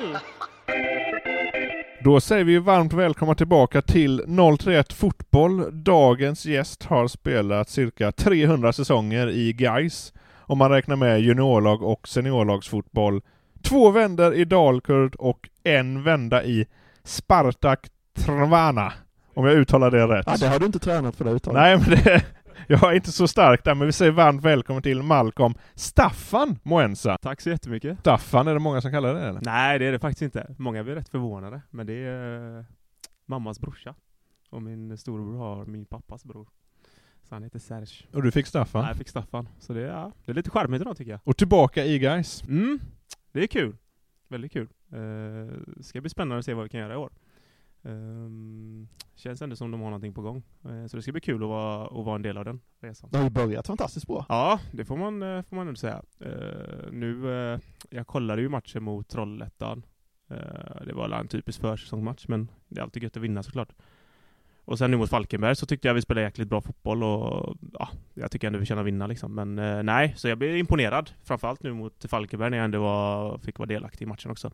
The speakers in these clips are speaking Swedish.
0. Då säger vi varmt välkomna tillbaka till 031 Fotboll. Dagens gäst har spelat cirka 300 säsonger i Gais om man räknar med juniorlag och seniorlagsfotboll. Två vänder i Dalkurd och en vända i Spartak Trvana. Om jag uttalar det rätt. Ja, det har du inte tränat för det uttalet. Nej, men det, jag är inte så stark där, men vi säger varmt välkommen till Malcolm Staffan Moensa. Tack så jättemycket. Staffan, är det många som kallar det eller? Nej, det är det faktiskt inte. Många blir rätt förvånade, men det är eh, mammas brorsa. Och min storebror har min pappas bror. Så han heter Serge. Och du fick Staffan? Nej, jag fick Staffan. Så det är, ja, det är lite charmigt idag tycker jag. Och tillbaka i Gais. Mm, det är kul. Väldigt kul. Uh, ska bli spännande att se vad vi kan göra i år. Um, känns ändå som de har någonting på gång. Uh, så det ska bli kul att vara, att vara en del av den resan. Det har ju börjat fantastiskt bra. Ja, det får man, eh, får man ändå säga. Uh, nu, jag kollade ju matchen mot Trollhättan. det var en typisk försäsongsmatch, men det är alltid gött att vinna såklart. Och sen nu mot Falkenberg så tyckte jag vi spelade jäkligt bra fotboll och ja, jag tycker ändå vi känner vinna liksom. Men nej, så jag blev imponerad. Framförallt nu mot Falkenberg när jag ändå var, fick vara delaktig i matchen också.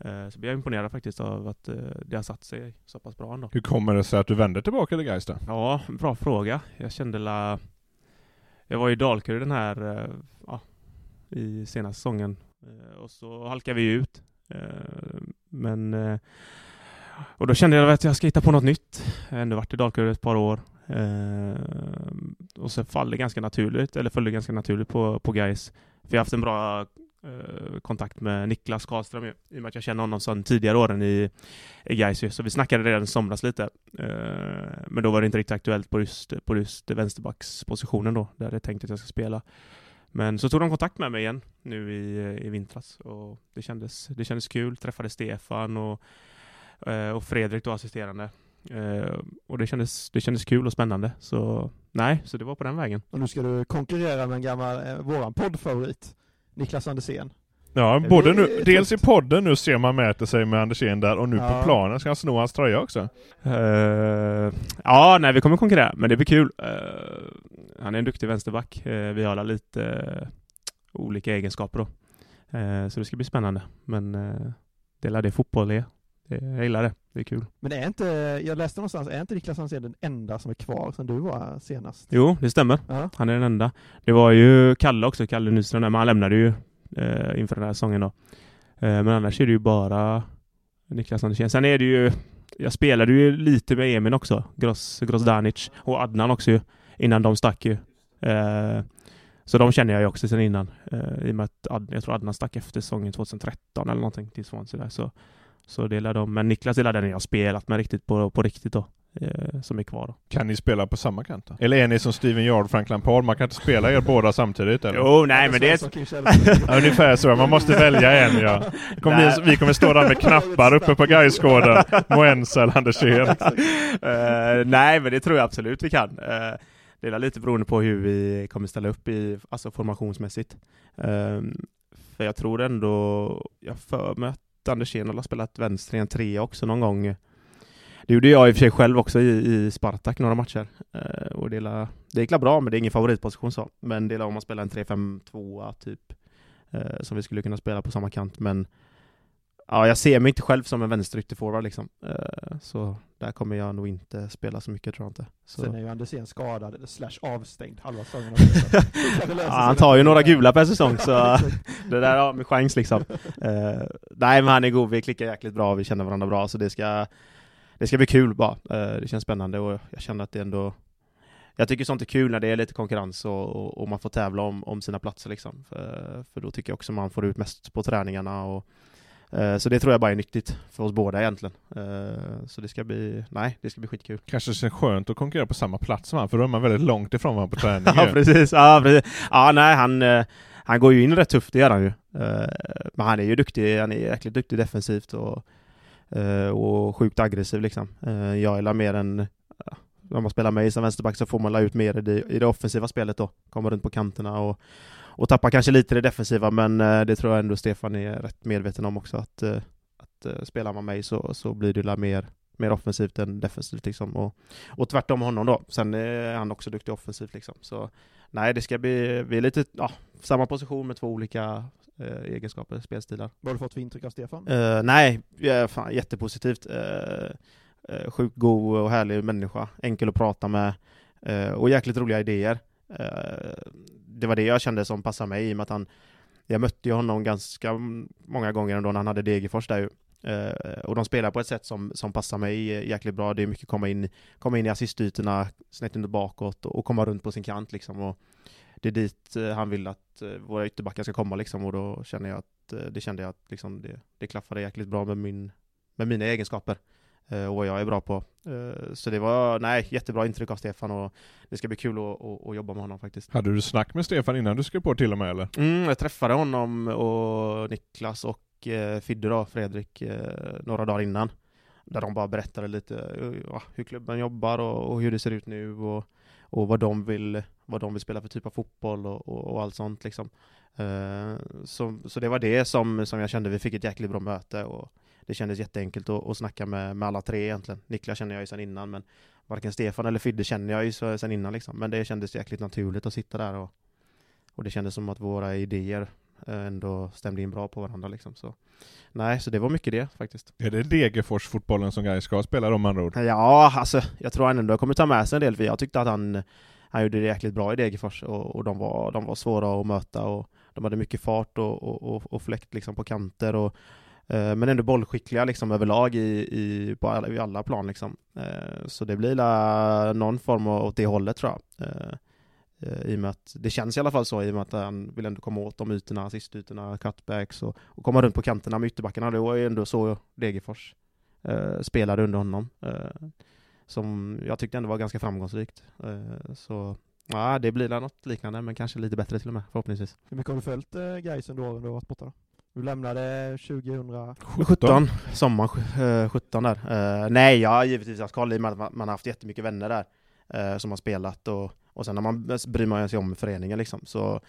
Eh, så jag imponerad faktiskt av att eh, det har satt sig så pass bra ändå. Hur kommer det sig att du vände tillbaka till Gais? Ja, bra fråga. Jag kände la... Jag var i Dalkurd den här, eh, ja, i senaste säsongen. Och så halkade vi ut. Men och då kände jag att jag ska hitta på något nytt. Jag har ändå varit i Dalkurd ett par år. Och så faller ganska naturligt, eller följde ganska naturligt på, på Gais. För jag har haft en bra eh, kontakt med Niklas Karlström ju, i och med att jag känner honom sedan tidigare åren i, i Gais. Så vi snackade redan i somras lite. Eh, men då var det inte riktigt aktuellt på just, på just vänsterbackspositionen då, där jag tänkte att jag ska spela. Men så tog de kontakt med mig igen nu i, i vintras och det kändes, det kändes kul. Träffade Stefan och eh, och Fredrik då assisterande. Uh, och det kändes, det kändes kul och spännande. Så nej, så det var på den vägen. Och nu ska du konkurrera med en gammal, eh, våran poddfavorit, Niklas Andersén. Ja, både nu, dels i podden nu ser man mäter sig med Andersén där och nu ja. på planen ska han sno hans tröja också. Uh, ja, nej vi kommer konkurrera, men det blir kul. Uh, han är en duktig vänsterback. Uh, vi har alla lite olika egenskaper då. så det ska bli spännande. Men det är det fotboll är. Jag gillar det. Det är kul. Men är inte, jag läste någonstans, är inte Niklas Hansén den enda som är kvar sedan du var senast? Jo, det stämmer. Ja. Han är den enda. Det var ju Kalle också, Kalle Nyström, men han lämnade ju eh, inför den här säsongen då. Eh, men annars är det ju bara Niklas Andersén. Sen är det ju, jag spelade ju lite med Emin också, Gross, Grozdanic och Adnan också ju, innan de stack ju. Eh, så de känner jag ju också sedan innan, eh, i och med att Ad, jag tror Adnan stack efter säsongen 2013 eller någonting till Swansea där. Så så delar de, men Niklas delar den jag har spelat med riktigt på, på riktigt då. Eh, som är kvar då. Kan ni spela på samma kant då? Eller är ni som Steven Yard, Frank Lampard? Man kan inte spela er båda samtidigt eller? Jo, nej men det är... Ungefär så, man måste välja en ja. Kommer vi, vi kommer stå där med knappar uppe på Gaisgården. Moensa eller Andersén. uh, nej men det tror jag absolut vi kan. Uh, det är lite beroende på hur vi kommer ställa upp i, alltså formationsmässigt. Uh, för jag tror ändå, jag för mig att Anders Andersén har spelat vänster i en trea också någon gång. Det gjorde jag i och för sig själv också i, i Spartak några matcher. Eh, och det, la, det gick bra, men det är ingen favoritposition så. Men det är om man spelar en 3-5-2 typ. eh, som vi skulle kunna spela på samma kant, men ja, jag ser mig inte själv som en vänsterytterforward liksom. Eh, så där kommer jag nog inte spela så mycket tror jag inte. Så. Sen är ju Andersén skadad, slash avstängd halva säsongen. ja, han tar ju några gula per säsong så det där har med chans liksom. Uh, nej men han är god, vi klickar jäkligt bra, vi känner varandra bra så det ska Det ska bli kul bara. Uh, det känns spännande och jag känner att det ändå jag tycker sånt är kul när det är lite konkurrens och, och, och man får tävla om, om sina platser liksom. För, för, då tycker jag också man får ut mest på träningarna och Eh, så det tror jag bara är nyttigt för oss båda egentligen. Eh, så det ska bli, nej, det ska bli skitkul. Kanske känns skönt att konkurrera på samma plats som han, för då är man väldigt långt ifrån varandra på träning. ja, precis. Ja, precis. Ja, nej, han, eh, han går ju in rätt tufft, det gör han ju. Men han är ju duktig, han är jäkligt duktig defensivt och, och sjukt aggressiv liksom. Jag är mer än när man spelar mig som vänsterback så får man la ut mer i det, i det offensiva spelet då. Kommer runt på kanterna och och tappar kanske lite det defensiva, men eh, det tror jag ändå Stefan är rätt medveten om också, att, eh, att eh, spelar man mig så, så blir det mer, mer offensivt än defensivt liksom. Och, och tvärtom honom då. Sen är han också duktig offensivt liksom. Så nej, det ska bli, vi är lite, ja, samma position med två olika eh, egenskaper, spelstilar. Vad har du fått för intryck av Stefan? Uh, nej, fan, jättepositivt. Uh, uh, sjukt god och härlig människa, enkel att prata med uh, och jäkligt roliga idéer det var det jag kände som passade mig i och med att han jag mötte ju honom ganska många gånger ändå när han hade Degerfors där ju. Uh, och de spelar på ett sätt som, som passar mig eh, jäkligt bra. Det är mycket komma in, komma in i assistytorna, snett under bakåt och, och komma runt på sin kant liksom. Och det är dit uh, han vill att uh, våra ytterbackar ska komma liksom och då känner jag att det kände jag att liksom det, det klaffade jäkligt bra med, min, med mina egenskaper. Eh, och vad jag är bra på. Eh, så det var, nej, jättebra intryck av Stefan och det ska bli kul att, att, att jobba med honom faktiskt. Hade du snack med Stefan innan du skrev på till och med eller? Mm, jag träffade honom och Niklas och eh, Fidde då, Fredrik, några dagar innan. Där de bara berättade lite hur klubben jobbar och, och hur det ser ut nu och, och vad, de vill, vad de vill spela för typ av fotboll och, och, och allt sånt liksom. Så, så det var det som, som jag kände, vi fick ett jäkligt bra möte och det kändes jätteenkelt att, att snacka med, med alla tre egentligen. Niklas känner jag ju sedan innan, men varken Stefan eller Fidde känner jag ju sedan innan liksom. Men det kändes jäkligt naturligt att sitta där och, och det kändes som att våra idéer eh, ändå stämde in bra på varandra liksom. Så, nej, så det var mycket det faktiskt. Är det Degerfors-fotbollen som Gais ska spela om andra ord? Ja, alltså jag tror han ändå kommer ta med sig en del, för jag tyckte att han, han gjorde det jäkligt bra i Degerfors och, och de, var, de var svåra att möta och de hade mycket fart och, och, och, och fläkt liksom på kanter och Eh, men ändå bollskickliga liksom överlag i, i, på alla, i alla plan liksom. Eh, så det blir la någon form av åt det hållet tror jag. Eh, eh, I och med att, det känns i alla fall så i och med att han vill ändå komma åt de ytorna, assistytorna, cutbacks och, och komma runt på kanterna med ytterbackarna. Det var ju ändå så Degerfors eh, spelade under honom. som jag tyckte ändå var ganska framgångsrikt. så ja, det blir något liknande men kanske lite bättre till och med förhoppningsvis. Hur mycket har du följt eh, Gais under åren du har varit borta? Då? Du lämnade 2017, sommar 17 där. Uh, nej, jag har givetvis haft koll i och med att man, man har haft jättemycket vänner där uh, som har spelat och, och sen när man bryr man sig om föreningen liksom. Så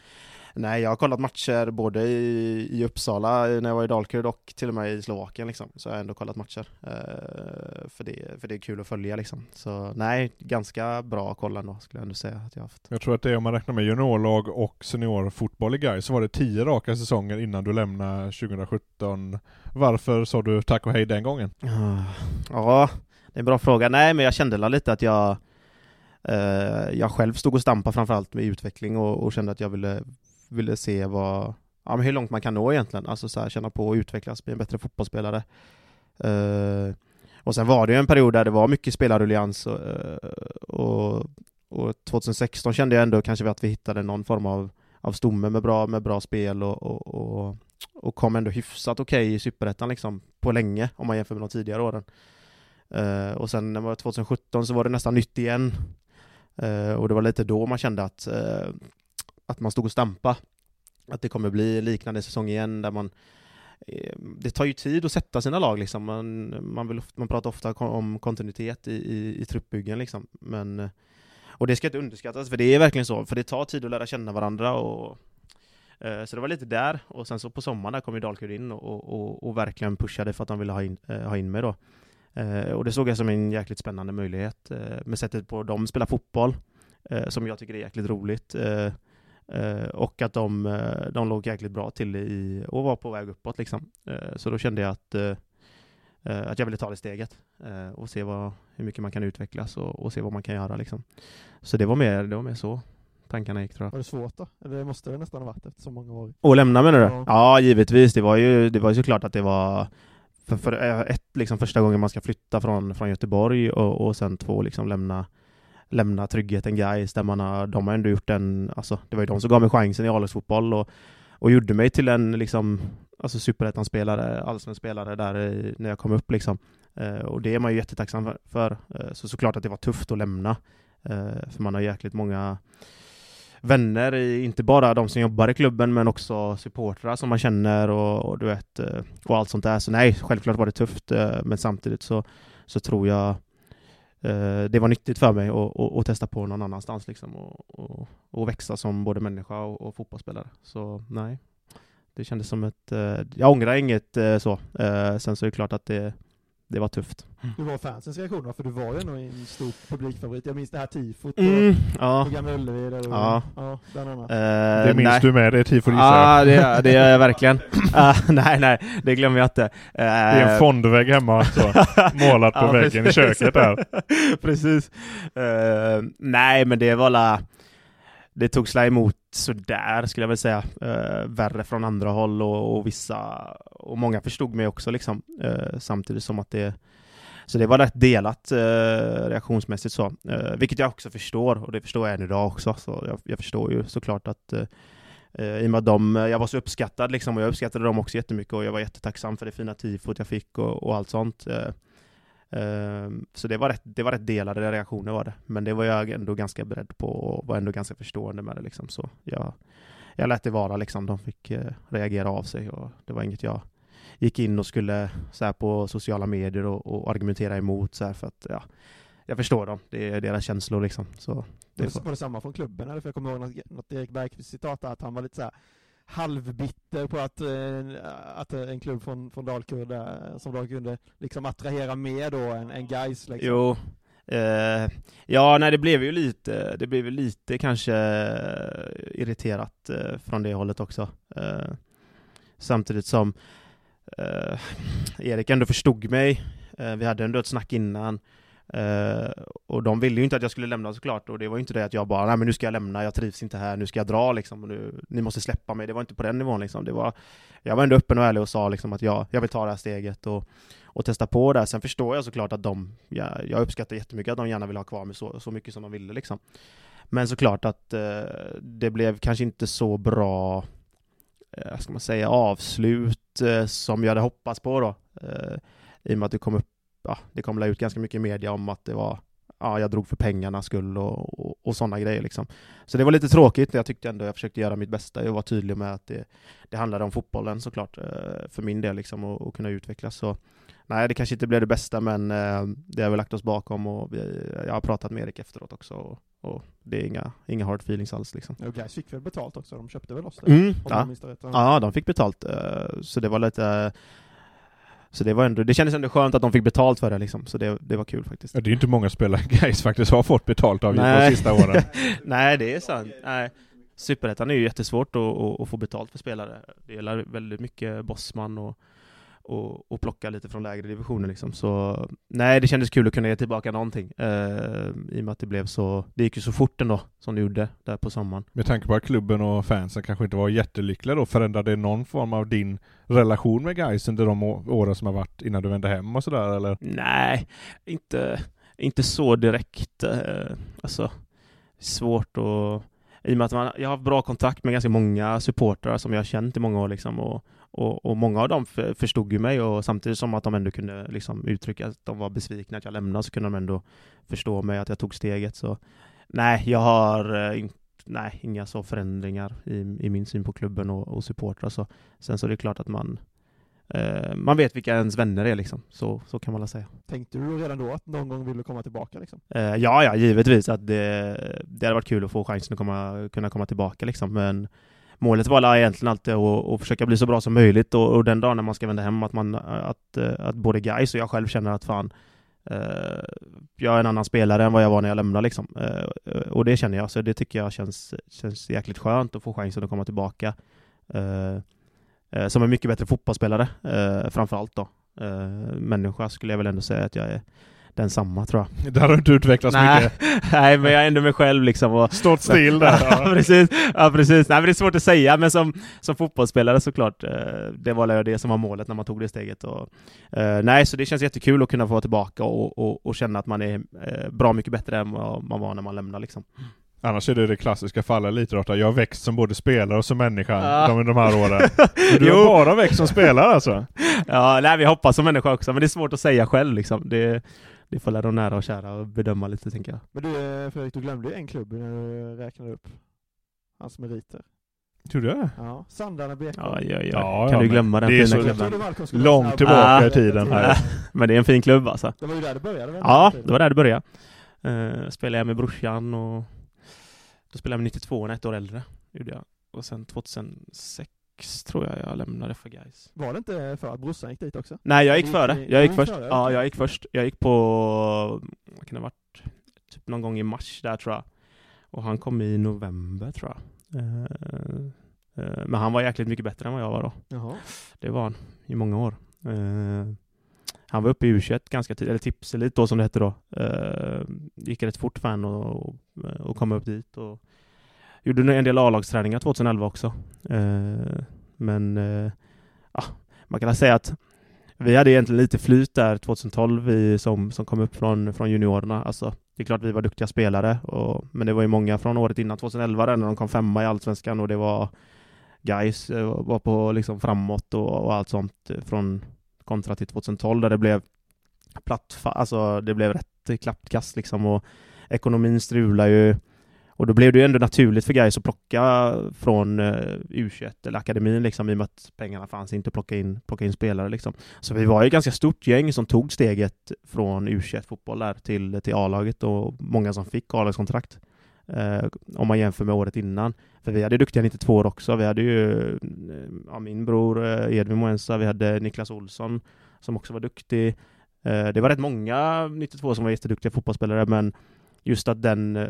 Nej, jag har kollat matcher både i, i Uppsala när jag var i Dalkurd och till och med i Slovakien liksom. Så jag har ändå kollat matcher. Uh, för, det, för det är kul att följa liksom. Så nej, ganska bra koll ändå skulle jag ändå säga att jag haft. Jag tror att det är om man räknar med juniorlag och seniorfotboll i Gais så var det tio raka säsonger innan du lämnade 2017. Varför sa du tack och hej den gången? Uh, ja, det är en bra fråga. Nej, men jag kände lite att jag uh, jag själv stod och stampade framförallt med utveckling och, och kände att jag ville ville se vad, ja, men hur långt man kan nå egentligen, alltså så här, känna på och utvecklas, bli en bättre fotbollsspelare. Uh, och sen var det ju en period där det var mycket spelarruljans eh, och, och, och 2016 kände jag ändå kanske att vi hittade någon form av, av stomme med bra, med bra spel och, och, och, och kom ändå hyfsat okej okay i Superettan liksom, på länge om man jämför med de tidigare åren. Uh, och sen när det var 2017 så var det nästan nytt igen. Uh, och det var lite då man kände att uh, att man stod och stampa. Att det kommer bli liknande säsong igen där man eh, det tar ju tid att sätta sina lag liksom. Man, man, vill, man pratar ofta om kontinuitet i, i, i truppbyggen liksom. Men, eh, och det ska inte underskattas, för det är verkligen så. För det tar tid att lära känna varandra och eh, så det var lite där, och sen så på sommaren där kom ju Dalkurd in och, och, och, verkligen pushade för att de ville ha in, eh, ha in mig då. Eh, och det såg jag som en jäkligt spännande möjlighet med sättet på de spelar fotboll, som jag tycker är jäkligt roligt. Eh, och att de, eh, de låg jäkligt bra till i, och var på väg uppåt liksom. Eh, så då kände jag att, att jag ville ta det steget och se vad, hur mycket man kan utvecklas och, och se vad man kan göra liksom. Så det var mer, det var mer så tankarna gick tror jag. Var det svårt då? Det måste det nästan ha varit efter så många år. Och lämna menar du? Ja. Ja, givetvis. Det var ju, det var ju såklart att det var för, för ett, liksom första gången man ska flytta från, från Göteborg och, och sen två, liksom lämna, lämna tryggheten guys där man har, de har ändå gjort en, alltså det var ju de som gav mig chansen i A-lagsfotboll och, och gjorde mig till en liksom, alltså superettan-spelare, allsvensk spelare där eh, när jag kom upp liksom. Eh, och det är man ju jättetacksam för. för. Eh, så såklart att det var tufft att lämna. Eh, för man har jäkligt många vänner, inte bara de som jobbar i klubben men också supportrar som man känner och, och du vet, eh, och allt sånt där. Så nej, självklart var det tufft, eh, men samtidigt så, så tror jag eh, Eh, det var nyttigt för mig att, att testa på någon annanstans liksom och, och, och växa som både människa och, och fotbollsspelare. Så nej, det kändes som ett, eh, jag ångrar inget eh, så. Eh, sen så är det klart att det, det var tufft. Hur var fansens reaktioner? För du var ju ändå en stor publikfavorit. Jag minns det här tifot på, Mm, ja. på Gamla Ullevi. Där och, Ja. ja, bland annat. Eh, Det minns nej. du med, det är tifo gissar Ja, jag. det, gör- det gör jag verkligen. Ah, nej, nej, det glömmer jag inte. Det är en fondvägg hemma, så, målat på Ja, väggen i köket där. precis. Eh, nej, men det var la, det togs väl emot sådär skulle jag väl säga. Eh, värre från andra håll och, och vissa, och många förstod mig också liksom. Eh, samtidigt som att det så det var rätt delat eh, reaktionsmässigt så, Eh, vilket jag också förstår och det förstår jag än idag också. Så jag, jag förstår ju såklart att eh, eh i och med att de, jag var så uppskattad liksom och jag uppskattade dem också jättemycket och jag var jättetacksam för det fina tifot jag fick och, och allt sånt. Eh, Eh, eh, så det var, rätt, det var rätt delade reaktioner var det. Men det var jag ändå ganska beredd på och var ändå ganska förstående med det liksom. Så jag, jag lät det vara liksom. De fick eh, reagera av sig och det var inget jag gick in och skulle så här, på sociala medier och, och argumentera emot så här, för att ja, jag förstår dem. Det är deras känslor liksom. Så det det, var det samma från klubben? Eller? För jag kommer ihåg något, något Erik Bergqvist citat där, att han var lite så här halvbitter på att, eh, att en klubb från, från Dalkurd eh, som Dalkurd kunde liksom attrahera mer då än, än Gais liksom. Jo. Eh, ja, nej det blev ju lite, det blev ju lite kanske eh, irriterat eh, från det hållet också. Eh, samtidigt som eh, Erik ändå förstod mig. Eh, vi hade ändå ett snack innan. Uh, och de ville ju inte att jag skulle lämna såklart och det var ju inte det att jag bara nej men nu ska jag lämna, jag trivs inte här, nu ska jag dra liksom och nu, ni måste släppa mig. Det var inte på den nivån liksom. Det var, jag var ändå öppen och ärlig och sa liksom att jag, jag vill ta det här steget och, och testa på det. Sen förstår jag såklart att de, jag, jag uppskattar jättemycket att de gärna vill ha kvar mig så, så mycket som de ville liksom. Men såklart att uh, det blev kanske inte så bra, uh, vad ska man säga, avslut uh, som jag hade hoppats på då. I och med att det kom upp, ja, det kom ut ganska mycket i media om att det var Ja, jag drog för pengarnas skull och, och, och sådana grejer liksom. Så det var lite tråkigt, jag tyckte ändå jag försökte göra mitt bästa. Jag var tydlig med att det, det handlade om fotbollen såklart, eh, för min del liksom, och, och kunna utvecklas. Så nej, det kanske inte blev det bästa, men eh, det har vi lagt oss bakom och vi, jag har pratat med Erik efteråt också. Och, och det är inga, inga hard feelings alls liksom. Och Gais fick väl betalt också, de köpte väl loss det? Mm, ja. rätt. Ja, de fick betalt. eh, Så det var lite... Så det var ändå, det kändes ändå skönt att de fick betalt för det liksom, så det, det var kul faktiskt. Ja, det är ju inte många spelare Gais faktiskt har fått betalt av de sista åren. Nej, det är sant. Nej. Superettan är ju jättesvårt att, att, att få betalt för spelare. Det gäller väldigt mycket bossman och, och, och plocka lite från lägre divisioner liksom. Så nej, det kändes kul att kunna ge tillbaka någonting. Eh, I och med att det blev så, det gick ju så fort ändå, som det gjorde där på sommaren. Med tanke på att klubben och fansen kanske inte var jättelyckliga då, förändrade det någon form av din relation med Gais under de åren som har varit innan du vände hem och sådär eller? Nej, inte, inte så direkt. Eh, alltså, svårt att... I och med att man, jag har haft bra kontakt med ganska många supportrar som jag har känt i många år liksom, och, och, och många av dem för, förstod ju mig och samtidigt som att de ändå kunde liksom, uttrycka att de var besvikna att jag lämnade så kunde de ändå förstå mig att jag tog steget. Så nej, jag har eh, in, nej, inga så förändringar i, i min syn på klubben och, och supportrar. Så. Sen så är det klart att man eh, man vet vilka ens vänner är liksom, så, så kan man väl säga. Tänkte du redan då att någon gång vill du komma tillbaka liksom? Eh, ja, ja, givetvis att det, det hade varit kul att få chansen att komma, kunna komma tillbaka liksom, men målet var egentligen alltid att, att försöka bli så bra som möjligt och, och den dagen när man ska vända hem att man, att, eh, att både guys och jag själv känner att fan, eh, jag är en annan spelare än vad jag var när jag lämnade liksom. Eh, och det känner jag, så det tycker jag känns, känns jäkligt skönt att få chansen att komma tillbaka. Eh, eh som en mycket bättre fotbollsspelare, eh, framförallt då. Eh, människa skulle jag väl ändå säga att jag är densamma tror jag. Där har inte utvecklats Nej, mycket. nej, men jag är ändå mig själv liksom. Och, Stått still där. ja, precis. Ja, precis. Nej, men det är svårt att säga, men som, som fotbollsspelare såklart, eh, det var det som var målet när man tog det steget. Och, eh, nej, så det känns jättekul att kunna få vara tillbaka och, och, och känna att man är eh, bra mycket bättre än vad man var när man lämnade liksom. Annars är det det klassiska fallet elitidrottare. Jag har växt som både spelare och som människa Ja. de, de här åren. Men du har bara växt som spelare alltså? Ja, nej, vi hoppas som människa också, men det är svårt att säga själv liksom. Det, det får lära de nära och kära och bedöma lite, tänker jag. Men du eh, Fredrik, du glömde ju en klubb när du räknade upp hans meriter. Tror du det? Ja, Sandarna BK. Ja, ja, ja. Kan ja, du glömma den fina klubben? Långt tillbaka Ah. i tiden här. Men det är en fin klubb alltså. Det var ju där det började? Ja, det var där det började. Uh, spelade jag med brorsan och då spelade jag med 92, ett år äldre. Gjorde jag. Och sen 2006 tror jag jag lämnade för guys. Var det inte för att brorsan gick dit också? Nej, jag gick Du före. gick- Jag gick du först. före, Ja, jag gick först. Jag gick på, vad kan det ha varit? Typ någon gång i mars där tror jag. Och han kom i november tror jag. Eh, eh, men han var jäkligt mycket bättre än vad jag var då. Jaha. Det var han i många år. Eh, han var uppe i U21 ganska tidigt, eller tipselit då som det hette då. Gick rätt fort för han och, och komma upp dit. Och gjorde en del A-lagsträningar 2011 också. Eh, men eh, ja, man kan säga att vi hade egentligen lite flyt där 2012 vi som, som kom upp från, från juniorerna. Alltså, det är klart vi var duktiga spelare, och, men det var ju många från året innan 2011 där, när de kom femma i Allsvenskan och det var guys eh, var på liksom framåt och, och allt sånt från kontra till 2012 där det blev platt, alltså det blev rätt klappkast liksom och ekonomin strular ju och då blev det ju ändå naturligt för guys att plocka från eh, U21 eller akademin liksom i och med att pengarna fanns inte att plocka in, plocka in spelare liksom. Så vi var ju ett ganska stort gäng som tog steget från U21 fotboll där till, till A-laget och många som fick A-lagskontrakt. Eh, om man jämför med året innan. För vi hade duktiga 92 år också. Vi hade ju eh, ja, min bror eh, Edvin Moensa, vi hade Niklas Olsson som också var duktig. Eh, det var rätt många 92 som var jätteduktiga fotbollsspelare men just att den, eh,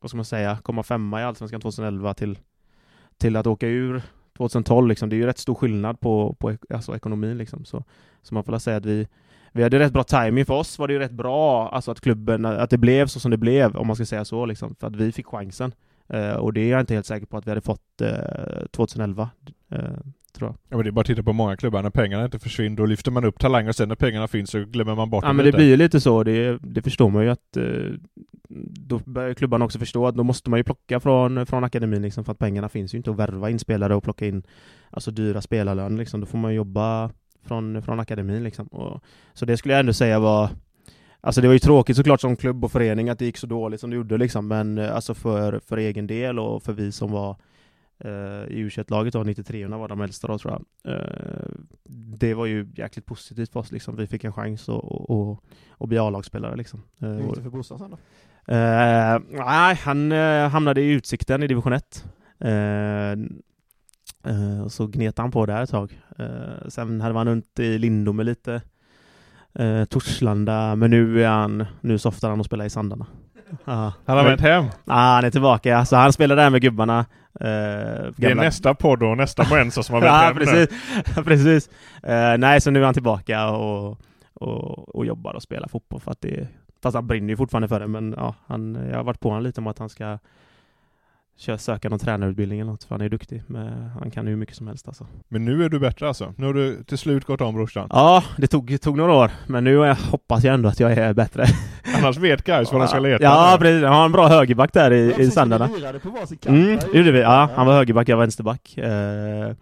vad ska man säga, komma femma i Allsvenskan 2011 till, till att åka ur 2012 liksom, det är ju rätt stor skillnad på, på alltså ekonomin liksom. Så, så man får väl säga att vi, vi hade rätt bra timing för oss var det ju rätt bra, alltså att klubben, att det blev så som det blev, om man ska säga så liksom, för att vi fick chansen. Eh, och det är jag inte helt säker på att vi hade fått eh, 2011, eh, tror jag. Ja, men det är bara att titta på många klubbar, när pengarna inte försvinner, då lyfter man upp talanger och sen när pengarna finns så glömmer man bort Ja men det lite. blir ju lite så, det, det förstår man ju att eh, då börjar klubbarna också förstå att då måste man ju plocka från, från akademin liksom, för att pengarna finns ju inte att värva in spelare och plocka in alltså dyra spelarlöner liksom. Då får man jobba från, från akademin liksom. Och, så det skulle jag ändå säga var Alltså det var ju tråkigt såklart som klubb och förening att det gick så dåligt som det gjorde liksom, men eh, alltså för, för egen del och för vi som var i u laget då, 93 var de äldsta då tror jag. Eh, det var ju jäkligt positivt för oss liksom. Vi fick en chans att, att, att bli A-lagsspelare liksom. Eh, Hur gick det för brorsan sen då? Eh, nej, han eh, hamnade i Utsikten i division 1. Eh, eh, och så gnet han på där ett tag. Eh, sen hade man runt i Lindome lite. Eh, Torslanda, men nu är han, nu softar han och spelar i Sandarna. Ja. Han har vänt hem. Ja, han är tillbaka. Så han spelar där med gubbarna. Eh, Det är nästa podd och nästa Moensa som har vänt ja, hem nu. precis. precis. Eh, nej, så nu är han tillbaka och, och, och jobbar och spelar fotboll för att det Fast han brinner ju fortfarande för det, men ja, han, jag har varit på honom lite om att han ska köra, söka någon tränarutbildning eller något, för han är duktig. Men han kan ju hur mycket som helst alltså. Men nu är du bättre alltså? Nu har du till slut gått om brorsan? Ja, det tog, det tog några år, men nu är- hoppas jag ändå att jag är bättre. Annars vet guys vad de ska leta Ja, precis. Han har en bra högerback där i, i Sandarna. Ni lirade på varsin kant. Mm, gjorde vi. Ja, han var högerback, jag var vänsterback. Eh,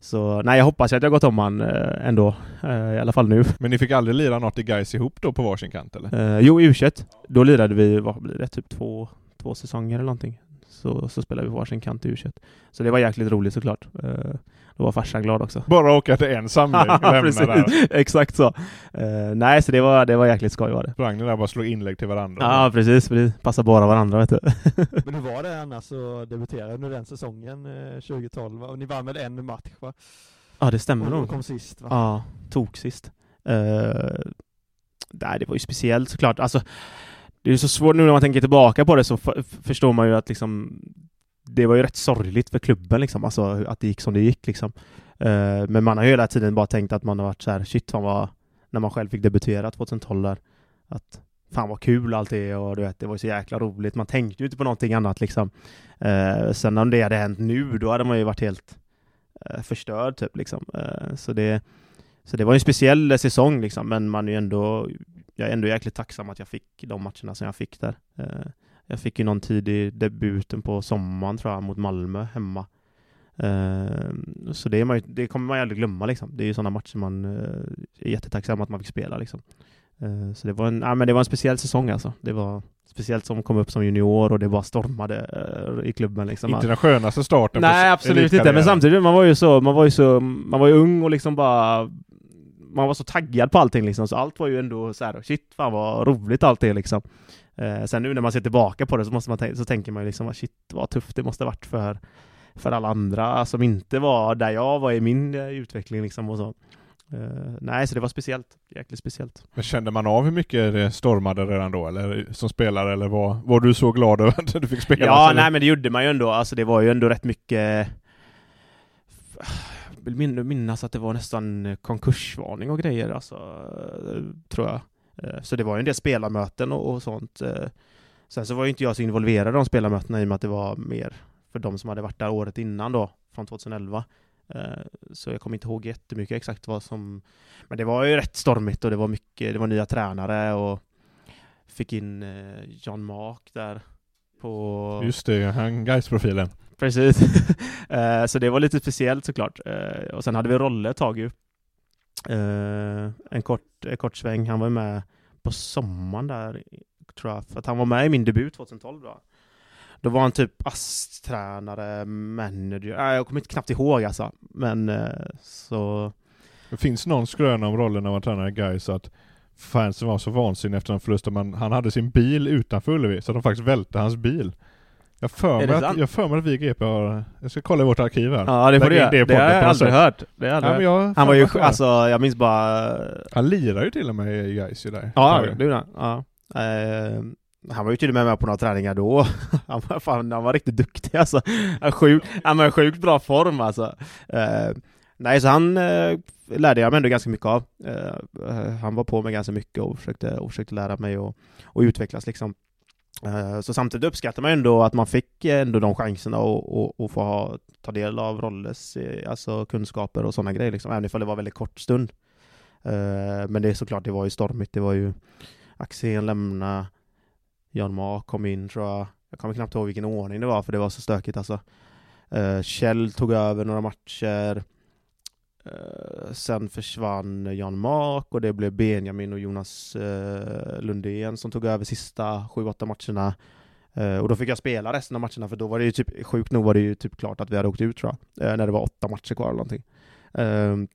så nej, jag hoppas att jag har gått om han eh, ändå. Eh, I alla fall nu. Men ni fick aldrig lira något i guys ihop då på varsin kant eller? Eh, jo, i u Då lirade vi, vad blir det, typ två, två säsonger eller någonting. Så, så spelade vi på varsin kant i u Så det var jäkligt roligt såklart. Eh, då var farsan glad också. Bara åka till en samling, lämna där. precis, exakt så. Eh, nej, så det var, det var jäkligt skoj var det. Sprang ni där och bara slog inlägg till varandra? Ja, precis. precis. Passar bara varandra vet du. Men hur var det annars att debutera under den säsongen eh, 2012? va? Och ni vann med en match va? ja, det stämmer Och nog. kom sist va? Ja, tok sist. Eh, nej, det var ju speciellt såklart. Alltså, det är ju så svårt nu när man tänker tillbaka på det så förstår man ju att liksom det var ju rätt sorgligt för klubben liksom, alltså att det gick som det gick liksom. Uh, men man har ju hela tiden bara tänkt att man har varit så här, shit fan vad, när man själv fick debutera 2012 där, att fan vad kul allt är och du vet, det var så jäkla roligt. Man tänkte ju inte på någonting annat liksom. Uh, sen om det hade hänt nu, då hade man ju varit helt uh, förstörd typ liksom. Så det så det var en speciell säsong liksom, men man är ju ändå, jag är ändå jäkligt tacksam att jag fick de matcherna som jag fick där. Eh, jag fick ju någon tid i debuten på sommaren tror jag, mot Malmö hemma. Eh, så det, man, det kommer man ju aldrig glömma liksom. Det är ju sådana matcher man eh, är jättetacksam att man fick spela liksom. Så det var, en, ja, men det var en speciell säsong alltså. Det var speciellt som kom upp som junior och det bara stormade i klubben liksom. Inte den skönaste starten Nej, absolut inte. Men samtidigt, man var ju så, man var ju så, man var ju ung och liksom bara man var så taggad på allting liksom, så allt var ju ändå så här, shit fan vad roligt allt är liksom. Eh, sen nu när man ser tillbaka på det så, måste man så tänker man ju liksom, shit vad tufft det måste varit för, för alla andra som inte var där jag var i min eh, utveckling liksom och så. Eh, nej, så det var speciellt, jäkligt speciellt. Men kände man av hur mycket det stormade redan då, eller som spelare, eller var, var du så glad över att du fick spela? Ja, nej men det gjorde man ju ändå. Alltså det var ju ändå rätt mycket... Vill min- minnas att det var nästan eh, konkursvarning och grejer, alltså, eh, tror jag. Eh, så det var ju en del spelarmöten och, och sånt. Sen så var ju inte jag så involverad i de spelarmötena i och med att det var mer för de som hade varit där året innan då, från 2011. Så jag kommer inte ihåg jättemycket exakt vad som... Men det var ju rätt stormigt och det var mycket, det var nya tränare och fick in John Mark där på... Just det, han Gais-profilen. Precis. Eh, så det var lite speciellt såklart. Eh, och sen hade vi Rolle ett tag ju. Eh, en, kort, en kort sväng. Han var med på sommaren där, tror jag. För att han var med i min debut 2012 då. Då var han typ ASS-tränare, manager. Jag kommer inte knappt ihåg alltså. Men så... Det finns någon skröna om rollen när man i Gais att fansen var så vansinniga efter den förlusten, men han hade sin bil utanför Ullevi, så de faktiskt välte hans bil. Jag för mig det att, jag för mig att vi GP har... Jag ska kolla i vårt arkiv här. Ja, det får du göra. i Det har jag aldrig hört. Det har aldrig Ja, hört. Han var ju, för alltså jag minns bara... Han lirar ju till och med i Gais ju där. Ja, det gjorde han. Ja. Eh, han var ju till och med med på några träningar då. han, var, fan, han var riktigt duktig alltså. Han, sjuk, han var i sjukt bra form alltså. Eh, nej, så han eh, lärde jag mig ändå ganska mycket av. Han var på mig ganska mycket och försökte, och försökte lära mig och, och utvecklas liksom. Eh, så samtidigt uppskattar man ändå att man fick eh, ändå de chanserna och, och, och få ha, ta del av Rolles eh, alltså kunskaper och sådana grejer liksom, även ifall det var väldigt kort stund. Men det är såklart, det var ju stormigt. Det var ju Axén lämna, Jan Mark kom in tror jag. Jag kommer knappt ihåg vilken ordning det var för det var så stökigt alltså. Kjell tog över några matcher. Eh, sen försvann Jan Mark och det blev Benjamin och Jonas eh, Lundén som tog över sista 7-8 matcherna. Eh, och då fick jag spela resten av matcherna för då var det ju typ, sjukt nog var det ju typ klart att vi hade åkt ut tror jag. Eh, när det var åtta matcher kvar eller någonting. Ehm,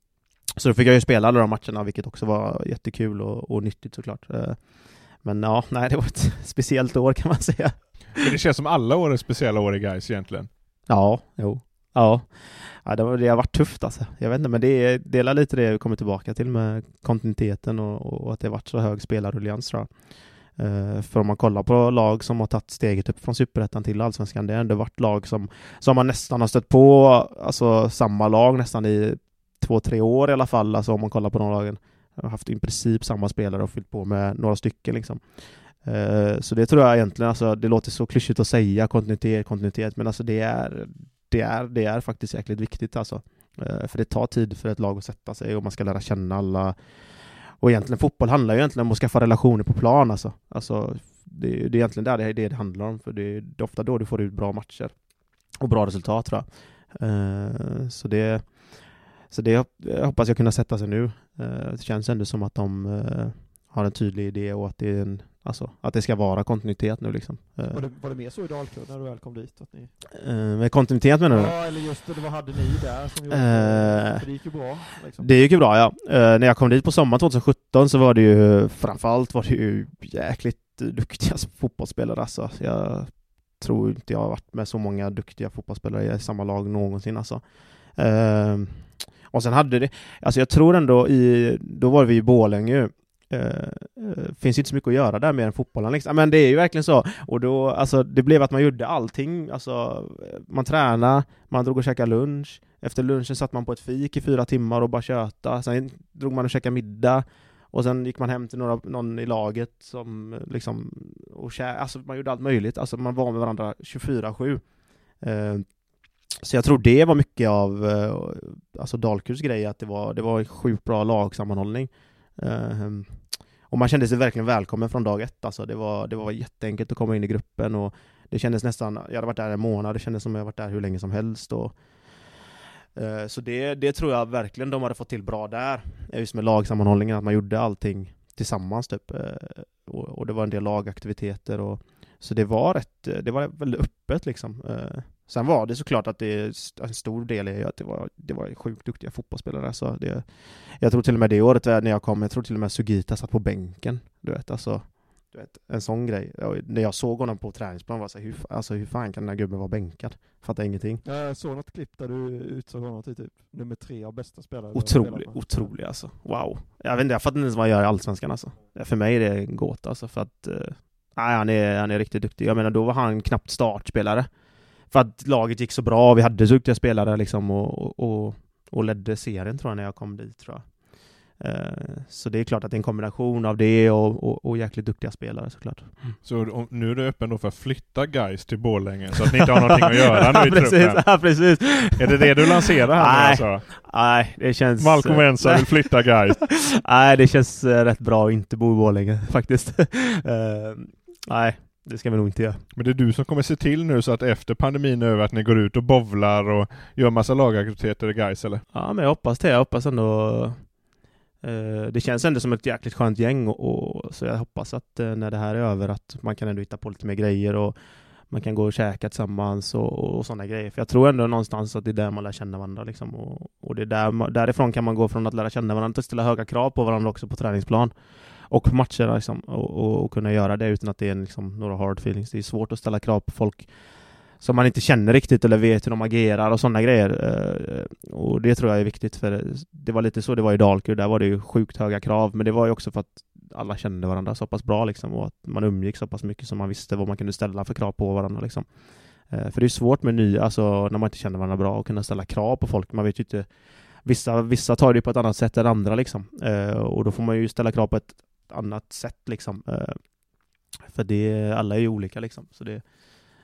så då fick jag ju spela alla de matcherna, vilket också var jättekul och, och nyttigt såklart. Eh, Men ja, nej, det var ett speciellt år kan man säga. Men det känns som alla år är speciella år i Gais egentligen. Ja, jo. Ja. ja det, var, det har varit tufft alltså. Jag vet inte, men det är delar lite det vi kommer tillbaka till med kontinuiteten och, och att det har varit så hög spelarruljans tror jag. Eh, för om man kollar på lag som har tagit steget upp från superettan till allsvenskan, det har ändå varit lag som, som man nästan har stött på, alltså samma lag nästan i två, tre år i alla fall, alltså om man kollar på de lagen. Har haft i princip samma spelare och fyllt på med några stycken liksom. Eh, så det tror jag egentligen, alltså det låter så klyschigt att säga kontinuitet, kontinuitet, men alltså det är, det är, det är faktiskt jäkligt viktigt alltså. Eh, för det tar tid för ett lag att sätta sig och man ska lära känna alla. Och egentligen fotboll handlar ju egentligen om att skaffa relationer på plan alltså. Alltså det, det är egentligen där det, det, det handlar om, för det, är- det är ofta då du får ut bra matcher. Och bra resultat tror jag. Uh, Så det, så det jag hoppas jag kunna sätta sig nu. Uh, Det känns ändå som att de uh, har en tydlig idé och att det, är en, alltså, att det ska vara kontinuitet nu liksom. Eh, Var det, var det mer så i Dalkurd när du väl kom dit? Att ni... eh, Med kontinuitet menar du? Ja, eller just det, vad hade ni där som gjorde För det gick ju bra. Liksom. Det gick ju bra ja. Eh, när jag kom dit på sommaren 2017 så var det ju framförallt var det ju jäkligt duktiga fotbollsspelare alltså. Jag tror inte jag har varit med så många duktiga fotbollsspelare i samma lag någonsin alltså. Eh, och sen hade det, alltså jag tror ändå i, då var vi i Borlänge ju. Eh, eh, finns finns inte så mycket att göra där mer än fotbollen liksom. Men det är ju verkligen så. Och då, alltså det blev att man gjorde allting, alltså eh, man tränade, man drog och käkade lunch, efter lunchen satt man på ett fik i fyra timmar och bara köta, sen drog man och käkade middag, och sen gick man hem till några, någon i laget som liksom, och kä, alltså man gjorde allt möjligt, alltså man var med varandra 24-7. Eh, så jag tror det var mycket av eh, alltså Dalkurds grej, att det var, det var en sjukt bra lagsammanhållning. Ehm, och man kände sig verkligen välkommen från dag ett, alltså det var, det var jätteenkelt att komma in i gruppen och det kändes nästan, jag hade varit där en månad, det kändes som jag varit där hur länge som helst och eh, så det, det tror jag verkligen de hade fått till bra där, just med lagsammanhållningen, att man gjorde allting tillsammans typ. Eh, och, och, det var en del lagaktiviteter och så det var rätt, det var väldigt öppet liksom. Eh. Sen var det såklart att det en stor del är att det var, det var sjukt duktiga fotbollsspelare. Så det, jag tror till och med det året när jag kom, jag tror till och med Sugita satt på bänken. Du vet, alltså du vet, en sån grej. När jag såg honom på träningsplan var jag så här, hur, alltså, hur fan kan den här gubben vara bänkad? Fattar ingenting. Jag såg något klipp där du utsåg honom till typ nummer tre av bästa spelare. Otrolig, otrolig alltså. Wow. Jag vet inte, jag fattar inte ens vad han gör i Allsvenskan alltså. För mig är det en gåta alltså, för att... Uh, nej, han är, han är riktigt duktig. Jag menar, då var han knappt startspelare. För att laget gick så bra, vi hade duktiga spelare liksom och, och, och ledde serien tror jag när jag kom dit tror jag. Eh, så det är klart att det är en kombination av det och, och, och jäkligt duktiga spelare såklart. Mm. Så nu är du öppen då för att flytta guys till Borlänge så att ni inte har någonting att göra nu i precis, truppen? Ja, precis. Är det det du lanserar här Nej, alltså? nej det känns... Malcolm Wensa vill flytta guys. nej, det känns uh, rätt bra att inte bo i Borlänge faktiskt. uh, nej, det ska vi nog inte göra. Men det är du som kommer se till nu så att efter pandemin är över att ni går ut och bovlar och gör massa lagaktiviteter i guys eller? Ja, men jag hoppas det. Jag hoppas ändå Eh, det känns ändå som ett jäkligt skönt gäng och, och så jag hoppas att eh, när det här är över att man kan ändå hitta på lite mer grejer och man kan gå och käka tillsammans och, och sådana grejer. För jag tror ändå någonstans att det är där man lär känna varandra liksom. och, och det är där, därifrån kan man gå från att lära känna varandra till att ställa höga krav på varandra också på träningsplan och på matcher liksom, och, och, och, kunna göra det utan att det är liksom några hard feelings. Det är svårt att ställa krav på folk som man inte känner riktigt eller vet hur de agerar och sådana grejer. Eh, och det tror jag är viktigt för det var lite så det var i Dalkurd, där var det ju sjukt höga krav, men det var ju också för att alla kände varandra så pass bra liksom och att man umgick så pass mycket som man visste vad man kunde ställa för krav på varandra liksom. Eh, för det är svårt med nya, alltså när man inte känner varandra bra, att kunna ställa krav på folk. Man vet ju inte Vissa, vissa tar det på ett annat sätt än andra liksom. Eh, och då får man ju ställa krav på ett annat sätt liksom. För det, alla är ju olika liksom. Så det,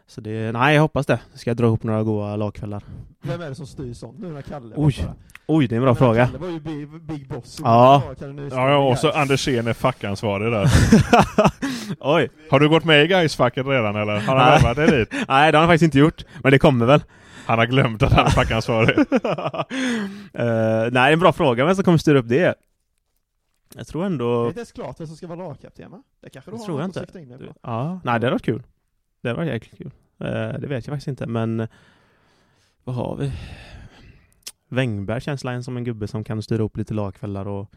så det, nej jag hoppas det. Ska jag dra ihop några goa lagkvällar. Vem är det som styr sånt nu när Kalle Oj, oj det är en bra men fråga. Kalle var ju big, big boss. Ja. Ja, ja, och så Andersén är fackansvarig där. oj. Har du gått med i Gais-facket redan eller? Har han värvat dig dit? Nej, det har han faktiskt inte gjort. Men det kommer väl. Han har glömt att han är fackansvarig. uh, nej, det är en bra fråga. Vem som kommer styra upp det? Jag tror ändå... Det är inte ens klart vem som ska vara lagkapten va? Det kanske du har tror jag inte. In på. Ja, nej det hade varit kul. Det var jäkligt kul. Eh, det vet jag faktiskt inte, men vad har vi? Wängberg känns som en gubbe som kan styra upp lite lagkvällar och,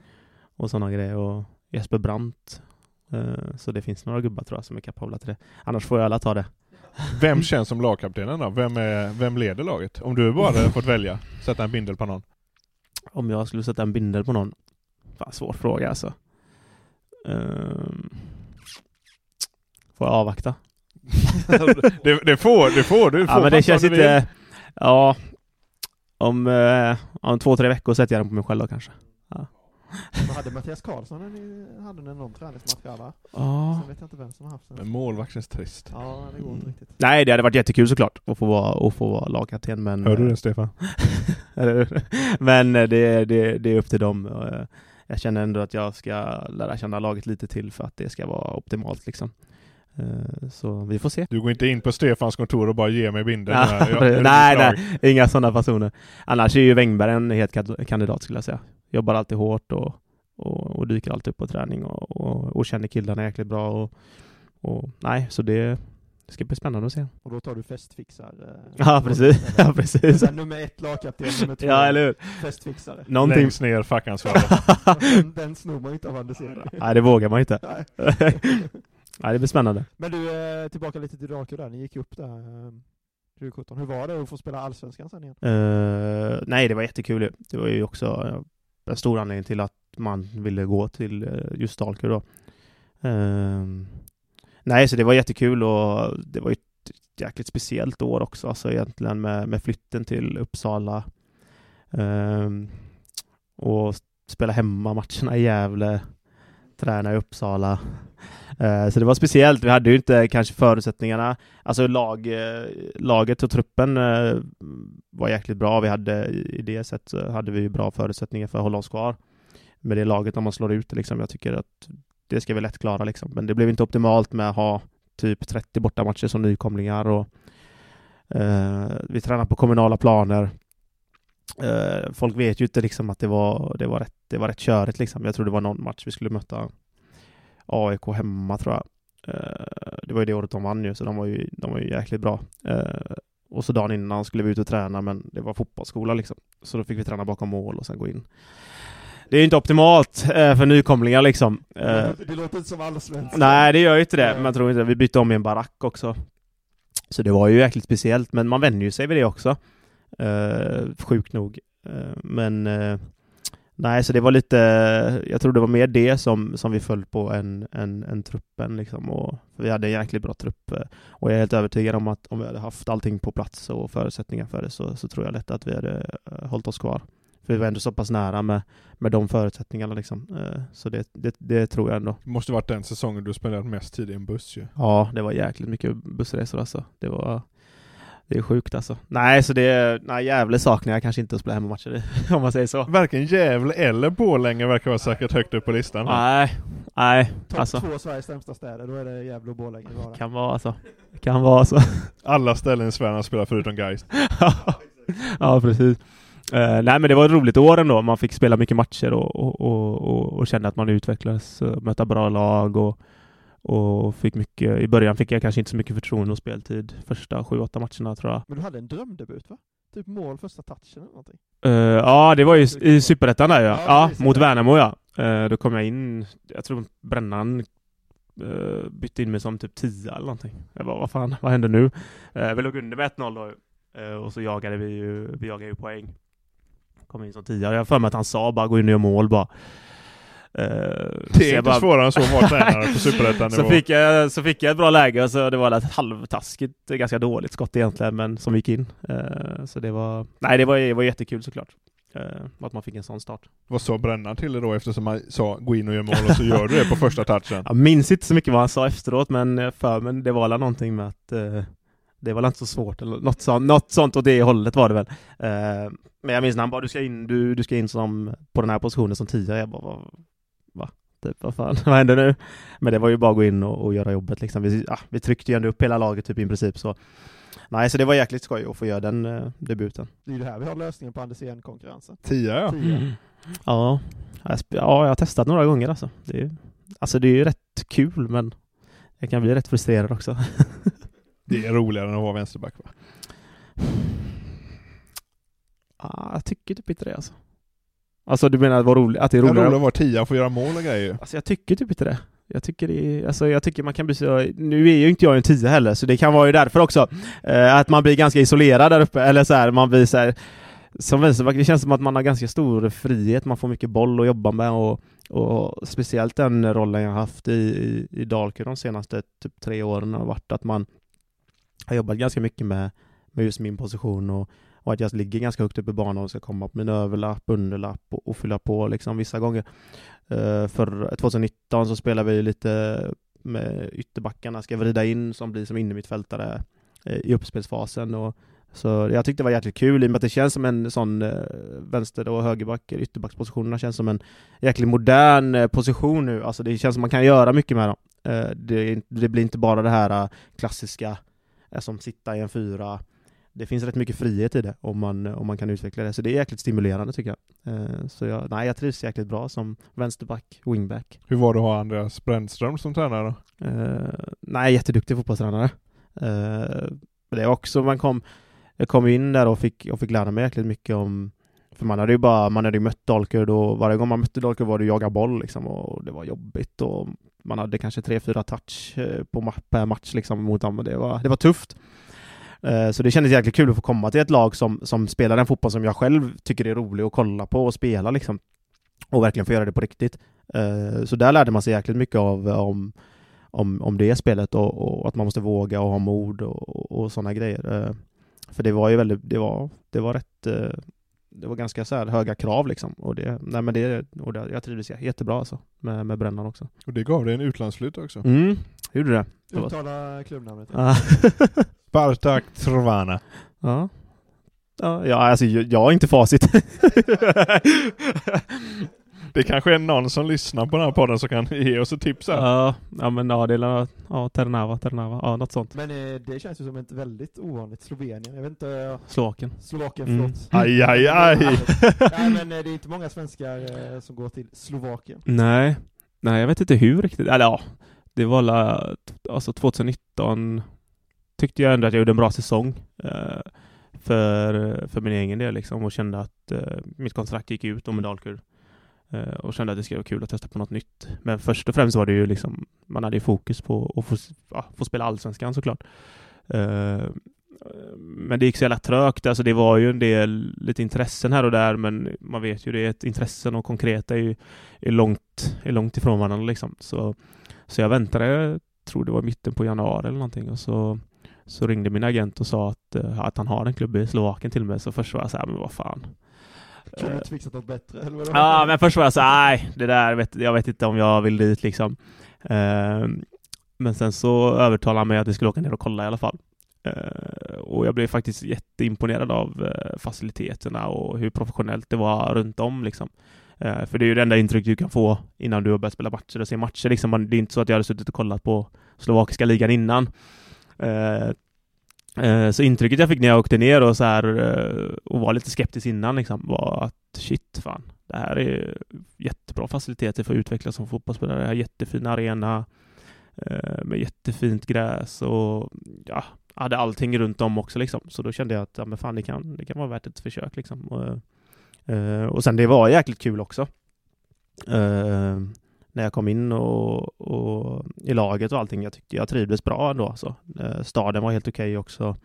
och sådana grejer. Och Jesper Brandt. Eh, så det finns några gubbar tror jag som är kapabla till det. Annars får jag alla ta det. Vem känns som lagkaptenen då? Vem, är, vem leder laget? Om du bara hade fått välja, sätta en bindel på någon. Om jag skulle sätta en bindel på någon? Fan, svår fråga alltså. Um, får jag avvakta? det, det, får, det får du. Får ja, men det känns inte... Ja. Om, eh, om två, tre veckor sätter jag den på mig själv då kanske. Ja. Vad hade Mattias Karlsson när hade någon träningsmatch va? Ja. Sen vet jag inte vem som har haft den. Men målvakt känns trist. Ja, det går inte mm. riktigt. Nej, det hade varit jättekul såklart att få vara, att få vara lagkapten men... Hör du det Stefan? men det, det, det är upp till dem. Jag känner ändå att jag ska lära känna laget lite till för att det ska vara optimalt liksom. Eh, så vi får se. Du går inte in på Stefans kontor och bara ger mig bindeln? nej, nej, inga sådana personer. Annars är ju Wängberg en het kandidat skulle jag säga. Jobbar alltid hårt och, och, och dyker alltid upp på träning och, och, och känner killarna jäkligt bra. Och, och, nej, så det, det ska bli spännande att se. Och då tar du festfixar? Eh, ja, precis. ja, precis. Sen nummer ett lagkapten, nummer två ja, eller hur? festfixare. Någonting... Längst ner fackansvarig. den, den snor man inte av Anders Nej, det vågar man inte. Nej, det blir spännande. Men du, eh, tillbaka lite till Draco där, ni gick upp där 2017. Eh, Hur var det att få spela Allsvenskan sen igen? Uh, nej, det var jättekul Det var ju också en stor anledning till att man ville gå till just Dalkurd då. Ehm, nej, så det var jättekul och det var ju ett jäkligt speciellt år också, alltså egentligen med, med flytten till Uppsala um, och spela hemma matcherna i Gävle, träna i Uppsala. Uh, så det var speciellt. Vi hade ju inte kanske förutsättningarna. Alltså lag, eh, laget och truppen uh, var jäkligt bra. Vi hade i det sättet hade vi bra förutsättningar för att hålla oss kvar med det laget om man slår ut det liksom. Jag tycker att det ska vi lätt klara liksom. Men det blev inte optimalt med att ha typ 30 bortamatcher som nykomlingar och eh, vi tränar på kommunala planer. Eh, folk vet ju inte liksom att det var, det var rätt, det var rätt körigt liksom. Jag tror det var någon match vi skulle möta AIK hemma tror jag. Eh, det var ju det året de vann ju, så de var ju, de var ju jäkligt bra. Eh, och så dagen innan skulle vi ut och träna, men det var fotbollsskola liksom. Så då fick vi träna bakom mål och sen gå in. Det är ju inte optimalt eh, för nykomlingar liksom. Eh, Det låter inte som allsvenskt. Nej, det gör ju inte det. Men jag tror inte Vi bytte om i en barack också. Så det var ju jäkligt speciellt, men man vänjer ju sig vid det också. Uh, sjukt nog. Eh, men uh, nej, så det var lite, jag tror det var mer det som, som vi föll på än, än, än truppen liksom. Och vi hade en jäkligt bra trupp. eh, Och jag är helt övertygad om att om vi hade haft allting på plats och förutsättningar för det så, så tror jag lätt att vi hade uh, hållit oss kvar. För vi var ändå så pass nära med, med de förutsättningarna liksom. Eh, Så det, det, det tror jag ändå. Det måste varit den säsongen du spenderat mest tid i en buss ju. Ja, det var jäkligt mycket bussresor alltså. Det var det är sjukt alltså. Nej, så det är, nej, Gävle saknar jag kanske inte att spela hemmamatcher i, om man säger så. Varken Gävle eller Borlänge verkar vara säkert högt upp på listan. Nej, nej, Topp alltså. två Sveriges sämsta städer, då är det Gävle och Borlänge bara. Kan vara alltså. Kan vara alltså. Alla ställen i Sverige har spelat förutom Gais. ja, precis. Eh, nej, men det var ett roligt år ändå. Man fick spela mycket matcher och, och, och, och, och kände att man utvecklades, uh, möta bra lag och, och fick mycket. I början fick jag kanske inte så mycket förtroende och speltid första sju, åtta matcherna tror jag. Men du hade en drömdebut va? Typ mål första touchen eller någonting? Eh, ja, det var ju i Superettan där ja. Ja, Ja, mot Värnamo ja. Eh, då kom jag in, jag tror Brännan uh, bytte in mig som typ 10 eller någonting. Jag bara, vad fan, vad händer nu? Uh, vi låg under med 1-0 då eh, och så jagade vi ju, vi jagade ju poäng. Kom in som 10 Jag har för mig att han sa bara gå in och gör mål bara. Så Det är inte bara- svårare än så att vara tränare på superettan så fick, jag, så fick jag ett bra läge och så det var ett halvtaskigt, ganska dåligt skott egentligen, men som gick in. Eh, så det var, nej det var, det var jättekul såklart. Eh, att man fick en sån start. Vad sa Brännan till det då eftersom man sa gå in och gör mål och så gör du det på första touchen? Jag minns inte så mycket vad han sa efteråt, men för men det var väl någonting med att det var väl inte så svårt, eller något sånt, något sånt åt det hållet var det väl. Eh, men jag minns när han bara, du ska in, du, du ska in som, på den här positionen som tia. Jag bara, va? va? Typ, vad fan, vad händer nu? Men det var ju bara att gå in och, och göra jobbet liksom. Vi, ja, vi tryckte ju ändå upp hela laget typ i princip så. Nej, så det var jäkligt skoj att få göra den eh, debuten. Det är ju det här vi har lösningen på Andersén-konkurrensen. Tia ja. Tio. Ja, jag, ja, jag har testat några gånger alltså. Det är, alltså det är ju rätt kul, men jag kan bli rätt frustrerad också. Det är roligare än att vara vänsterback va? Ah, jag tycker typ inte det alltså. Alltså du menar att, vara rolig, att det är Det är roligare roligare? att vara tia och få göra mål och grejer. Alltså jag tycker typ inte det. Jag tycker det är, alltså jag tycker man kan bli så, nu är ju inte jag en tia heller, så det kan vara ju därför också, eh, att man blir ganska isolerad där uppe, eller så här, man blir så här, som vänsterback, det känns som att man har ganska stor frihet, man får mycket boll att jobba med och, och speciellt den rollen jag har haft i, i, i Dalkurd de senaste typ tre åren har varit att man har jobbat ganska mycket med, med just min position och, och att jag ligger ganska högt upp i banan och ska komma på min överlapp, underlapp och, och fylla på liksom vissa gånger. Uh, för 2019 så spelade vi lite med ytterbackarna, ska vrida in som blir som innermittfältare uh, i uppspelsfasen och så jag tyckte det var jäkligt kul i och med att det känns som en sån uh, vänster och högerback, ytterbackspositionerna känns som en jäkligt modern uh, position nu, alltså det känns som man kan göra mycket med dem. Det, det blir inte bara det här klassiska som sitta i en fyra det finns rätt mycket frihet i det om man, om man kan utveckla det, så det är jäkligt stimulerande tycker jag. Eh, Så jag, nej, jag trivs jäkligt bra som vänsterback, wingback. Hur var det att ha Andreas Brännström som tränare då? Eh, nej, jätteduktig fotbollstränare. Eh, det är också, man kom, jag kom in där och fick, och fick lära mig jäkligt mycket om för man hade ju bara, man hade ju mött Dalkurd och varje gång man mötte Dalkurd var det jaga boll liksom och det var jobbigt och man hade kanske tre, fyra touch eh, på ma- per match liksom mot dem och det var, det var tufft. Eh, så det kändes jäkligt kul att få komma till ett lag som, som spelar den fotboll som jag själv tycker är rolig att kolla på och spela liksom. och verkligen få göra det på riktigt. Eh, så där lärde man sig jäkligt mycket av om, om, om det spelet och, och att man måste våga och ha mod och, och sådana grejer. Eh, för det var ju väldigt, det var, det var rätt, det var ganska så här höga krav liksom. Och det, nej men det, och det, jag trivdes jättebra alltså med, med brännan också. Och det gav dig en utlandsflytt också. Mm, gjorde det. det var... Uttala klubbnamnet. Ja. Spartak Trvana. ja. Ja, ja, alltså jag, jag har inte facit. Det kanske är någon som lyssnar på den här podden som kan ge oss ett tips här. ja, ja, men ja, det är ja, Ternava, Ternava, ja, något sånt. Men eh, det känns ju som ett väldigt ovanligt Slovenien. Jag vet inte, eh, Slovakien. Slovakien, Mm. förlåt. Aj, aj, aj. Nej men eh, det är inte många svenskar som går till Slovakien. Nej, nej, jag vet inte hur riktigt. Eller ja, det var la, alltså 2019 tyckte jag ändå att jag gjorde en bra säsong. För, för min egen del liksom och kände att mitt kontrakt gick ut om med Dalkurd. Eh, och kände att det skulle vara kul att testa på något nytt. Men först och främst var det ju liksom, man hade ju fokus på att få, ja, få spela Allsvenskan såklart. Eh, men det gick så jävla trögt, alltså det var ju en del lite intressen här och där, men man vet ju det, är ett intressen och konkreta är ju är långt, är långt ifrån varandra liksom. Så, så jag väntade, jag tror det var mitten på januari eller någonting, och så, så ringde min agent och sa att, eh, att han har en klubb i Slovakien till mig, så först var jag så här, men vad fan. Kunde du Eh, inte fixat något bättre? Eller vadå? Ja, men först var jag så nej, det där vet, jag vet inte om jag vill dit liksom. Ehm, men sen så övertalade han mig att vi skulle åka ner och kolla i alla fall. Ehm, och jag blev faktiskt jätteimponerad av eh, faciliteterna och hur professionellt det var runt om liksom. För det är ju det enda intryck du kan få innan du har börjat spela matcher och se matcher liksom. Det är inte så att jag hade suttit och kollat på slovakiska ligan innan. Eh, så intrycket jag fick när jag åkte ner och så här eh, och var lite skeptisk innan liksom var att shit fan, det här är jättebra faciliteter för att utvecklas som fotbollsspelare. Det här är jättefin arena eh, med jättefint gräs och ja, hade allting runt om också liksom. Så då kände jag att ja, men fan, det, kan, det kan vara värt ett försök liksom. Och, eh, och sen det var jäkligt kul också. Eh, när jag kom in och, och i laget och allting. Jag tyckte jag trivdes bra ändå. Alltså. Staden var helt okej också.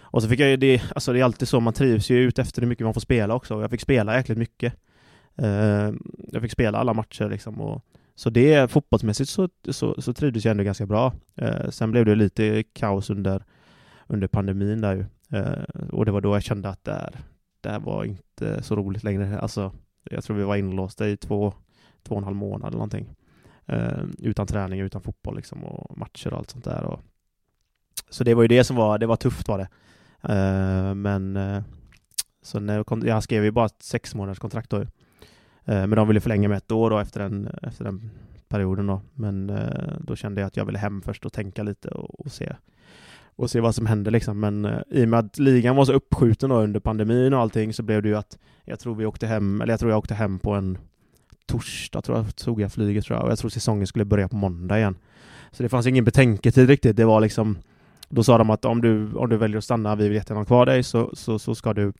Och så fick jag ju det, alltså det är alltid så, man trivs ju ut efter hur mycket man får spela också. Jag fick spela jäkligt mycket. Eh, jag fick spela alla matcher liksom. Och, så det, fotbollsmässigt så, så, så trivdes jag ändå ganska bra. Eh, sen blev det lite kaos under, under pandemin där ju. Och det var då jag kände att det här, det här var inte så roligt längre. Alltså, jag tror vi var inlåsta i två, två och en halv månad eller någonting. Eh, utan träning, utan fotboll liksom, och matcher och allt sånt där. Och, så det var ju det som var, det var tufft var det. Eh, men eh, så när jag, kom, jag skrev ju bara ett sex månaders kontrakt då. Eh, Men de ville förlänga med ett år då efter den, efter den perioden då. Men eh, då kände jag att jag ville hem först och tänka lite och, och se och se vad som hände liksom. Men eh, i och med att ligan var så uppskjuten då under pandemin och allting så blev det ju att jag tror vi åkte hem, eller jag tror jag åkte hem på en torsdag tror jag, tog jag flyget tror jag. Och jag tror säsongen skulle börja på måndag igen. Så det fanns ingen betänketid riktigt. Det var liksom då sa de att om du, om du väljer att stanna, vi vill jättegärna ha kvar dig, så, så, så ska du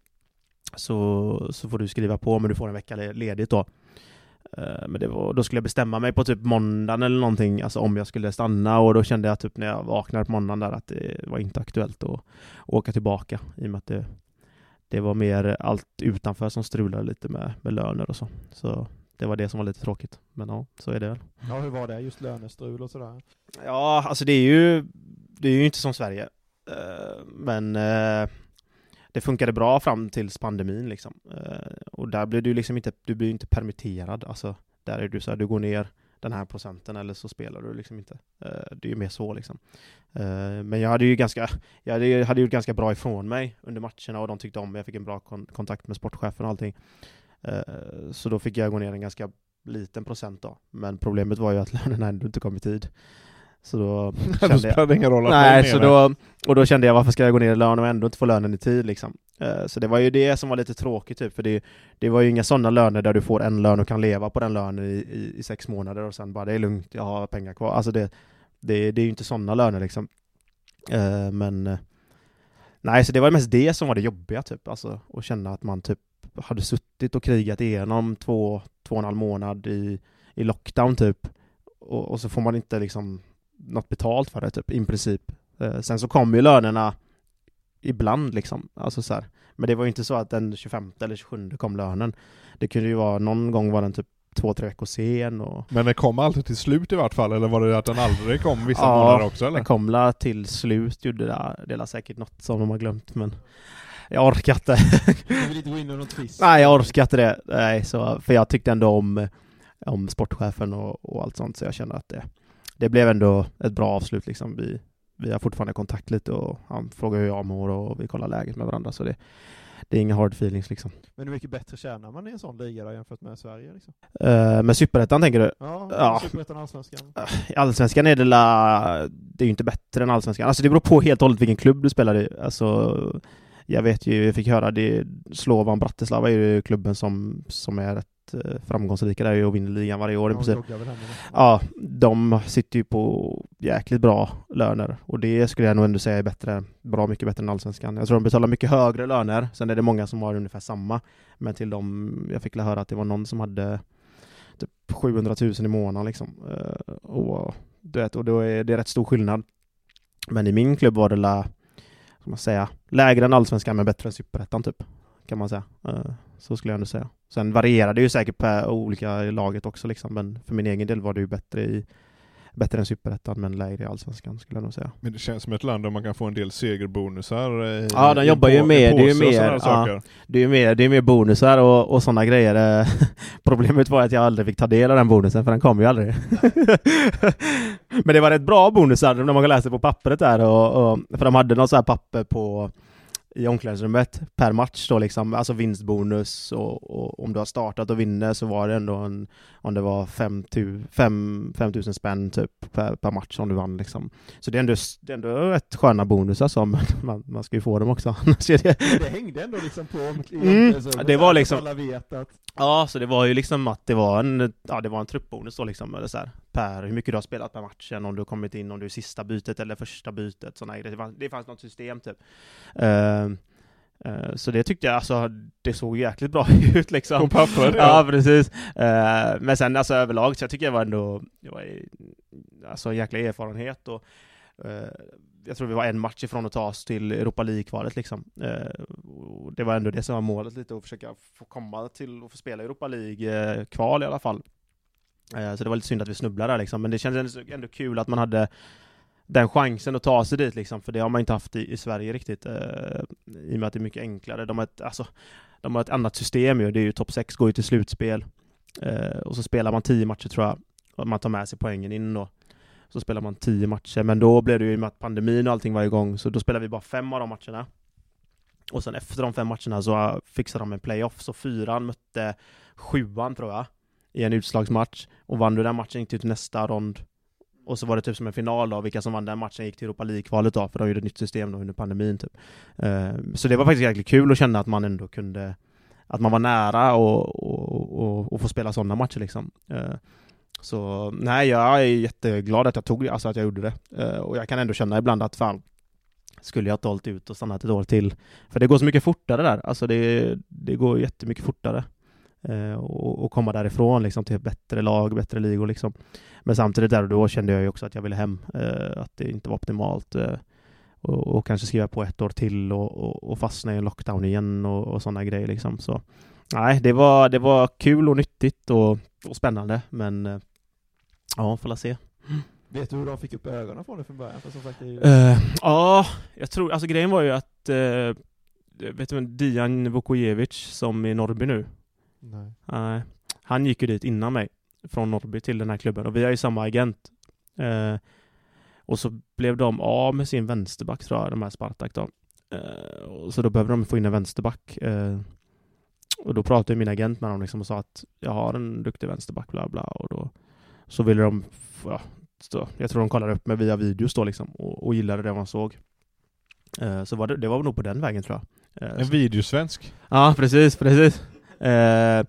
så, så får du skriva på, men du får en vecka ledigt då. Eh, men det var, då skulle jag bestämma mig på typ måndagen eller någonting, alltså om jag skulle stanna och då kände jag typ när jag vaknade på måndagen där att det var inte aktuellt att åka tillbaka i och med att det, det var mer allt utanför som strulade lite med, med löner och så. Så det var det som var lite tråkigt. Men ja, så är det väl. Ja, hur var det? Just lönestrul och sådär. Ja, alltså det är ju, det är ju inte som Sverige. Eh, Men eh, det funkade bra fram tills pandemin liksom. Eh, Och där blir du liksom inte, du blir inte permitterad. Alltså, där är du så här, du går ner den här procenten eller så spelar du liksom inte. Det är ju mer så liksom. Men jag hade ju ganska, jag hade, hade gjort ganska bra ifrån mig under matcherna och de tyckte om mig. Jag fick en bra kon- kontakt med sportchefen och allting. Eh, Så då fick jag gå ner en ganska liten procent då. Men problemet var ju att lönerna ändå inte kom i tid. Så då kände jag... det ingen roll att Nej, så då, och då kände jag varför ska jag gå ner i lön och ändå inte få lönen i tid liksom. Eh, Så det var ju det som var lite tråkigt typ, för det, det var ju inga sådana löner där du får en lön och kan leva på den lönen i, i, i sex månader och sen bara det är lugnt, jag har pengar kvar. Alltså det, det, det är ju inte sådana löner liksom. Eh, Men Nej, så det var mest det som var det jobbiga typ, alltså att känna att man typ hade suttit och krigat igenom två, två och en halv månad i, i lockdown typ och, och så får man inte liksom något betalt för det typ, i princip. Eh, sen så kom ju lönerna ibland liksom, alltså så här. Men det var ju inte så att den 25 eller 27 kom lönen. Det kunde ju vara, någon gång var den typ två, tre veckor sen och Men den kom alltid till slut i vart fall, eller var det att den aldrig kom vissa Ja, månader också eller? den kom la till slut, gjorde det, det är säkert något som de har glömt men jag orkar inte. Du vill inte gå in i någon twist? Nej, jag orkar inte det. Nej, så, för jag tyckte ändå om, om sportchefen och, och allt sånt, så jag kände att det, det blev ändå ett bra avslut liksom. Vi, vi har fortfarande kontakt lite och han frågar hur jag mår och vi kollar läget med varandra, så det, det är inga hard feelings liksom. Men hur mycket bättre tjänar man i en sån liga då, jämfört med Sverige? Liksom? Uh, med Superettan tänker du? Ja, Ja. Superettan och Allsvenskan. I Allsvenskan är det la, det är ju inte bättre än Allsvenskan. Alltså det beror på helt och hållet vilken klubb du spelar i. Alltså, jag vet ju, jag fick höra det, Slovan Bratislava är ju klubben som, som är rätt eh, framgångsrika där och vinner ligan varje år i princip. Ja, de sitter ju på jäkligt bra löner och det skulle jag nog ändå säga är bättre, bra mycket bättre än Allsvenskan. Jag tror de betalar mycket högre löner, sen är det många som har ungefär samma. Men till dem, jag fick höra att det var någon som hade typ 700 000 i månaden liksom. Eh, Och, du vet, och då är det rätt stor skillnad. Men i min klubb var det la, som man säga, lägre än Allsvenskan men bättre än Superettan typ. Kan man säga. Eh, så skulle jag ändå säga. Sen varierar det ju säkert på olika laget också liksom, men för min egen del var det ju bättre i Bättre än Superettan men lägre i Allsvenskan skulle jag nog säga. Men det känns som ett land där man kan få en del segerbonusar. i- Ja, de jobbar ju med- det är ju mer, ja. Det är ju mer, det är mer bonusar och, och sådana grejer. Eh, Problemet var att jag aldrig fick ta del av den bonusen för den kom ju aldrig. Men det var rätt bra bonusar när man läser på pappret där och, och för de hade något så här papper på i omklädningsrummet per match då liksom, alltså vinstbonus och, och om du har startat och vinner så var det ändå en, om det var 5000 spänn typ per, per match om du vann liksom. Så det är ändå, det är ändå rätt sköna bonusar som man, man ska ju få dem också. Annars är det, det hängde ändå liksom på Mm, det var liksom- Alla vet att Ja, så det var ju liksom att det var en, ja det var en truppbonus då liksom, eller så här, per hur mycket du har spelat per matchen, om du har kommit in, om du är sista bytet eller första bytet, sådana grejer. Det fanns, det fanns något system typ. Eh, så det tyckte jag, alltså, det såg jäkligt bra ut liksom. På pappret, ja. ja. precis. Eh, men sen alltså överlag, så jag tycker jag var ändå, det var alltså en jäkla erfarenhet och jag tror vi var en match ifrån att ta oss till Europa League-kvalet liksom. Och det var ändå det som var målet lite, att försöka få komma till och få spela Europa League-kval i alla fall. Eh, så det var lite synd att vi snubblade där liksom, men det kändes ändå, kul att man hade den chansen att ta sig dit liksom, för det har man inte haft i, i Sverige riktigt. Eh, I och med att det är mycket enklare. De har ett, alltså, de har ett annat system ju, det är ju topp 6 går ju till slutspel. Eh, och så spelar man 10 matcher tror jag, och man tar med sig poängen in då. Så spelar man 10 matcher, men då blev det ju i och med att pandemin och allting var igång, så då spelade vi bara fem av de matcherna. Och sen efter de fem matcherna så fixade de en playoff, så fyran mötte sjuan tror jag, i en utslagsmatch. Och vann du den matchen gick du till typ nästa rond. Och så var det typ som en final då, vilka som vann den matchen gick till Europa League-kvalet då, för de gjorde ett nytt system då under pandemin typ. Uh, så det var faktiskt jäkligt kul att känna att man ändå kunde, att man var nära och, och, och, och få spela sådana matcher liksom. Uh, så nej, jag är jätteglad att jag tog alltså att jag gjorde det. Uh, och jag kan ändå känna ibland att fan, skulle jag ha hållit ut och stannat ett år till? För det går så mycket fortare där, alltså det, det går jättemycket fortare. Eh, och, och komma därifrån liksom till ett bättre lag, bättre ligor liksom. Men samtidigt där och då kände jag ju också att jag ville hem, eh, att det inte var optimalt. Eh, och, och kanske skriva på ett år till och, och, och fastna i en lockdown igen och, och sådana grejer liksom. Så nej, det var, det var kul och nyttigt och, och spännande, men ja, får la se. Vet du hur de fick upp ögonen från det från början? För som sagt, ju... Eh, ja, jag tror, alltså grejen var ju att, uh, vet du vem Dijan Vukojevic som är i Norrby nu? Nej. Nej. han gick ju dit innan mig, från Norrby till den här klubben, och vi har ju samma agent. Eh, och så blev de av med sin vänsterback tror jag, de här Spartak då. Eh, så då behövde de få in en vänsterback. Eh, och då pratade min agent med dem liksom och sa att jag har en duktig vänsterback, bla bla. Och då så ville de, ja, så, jag tror de kollade upp mig via videos då liksom och, och gillade det man såg. Eh, så var det, det var nog på den vägen tror jag. Eh, En videosvensk. Ja, precis, precis. Eh, eh,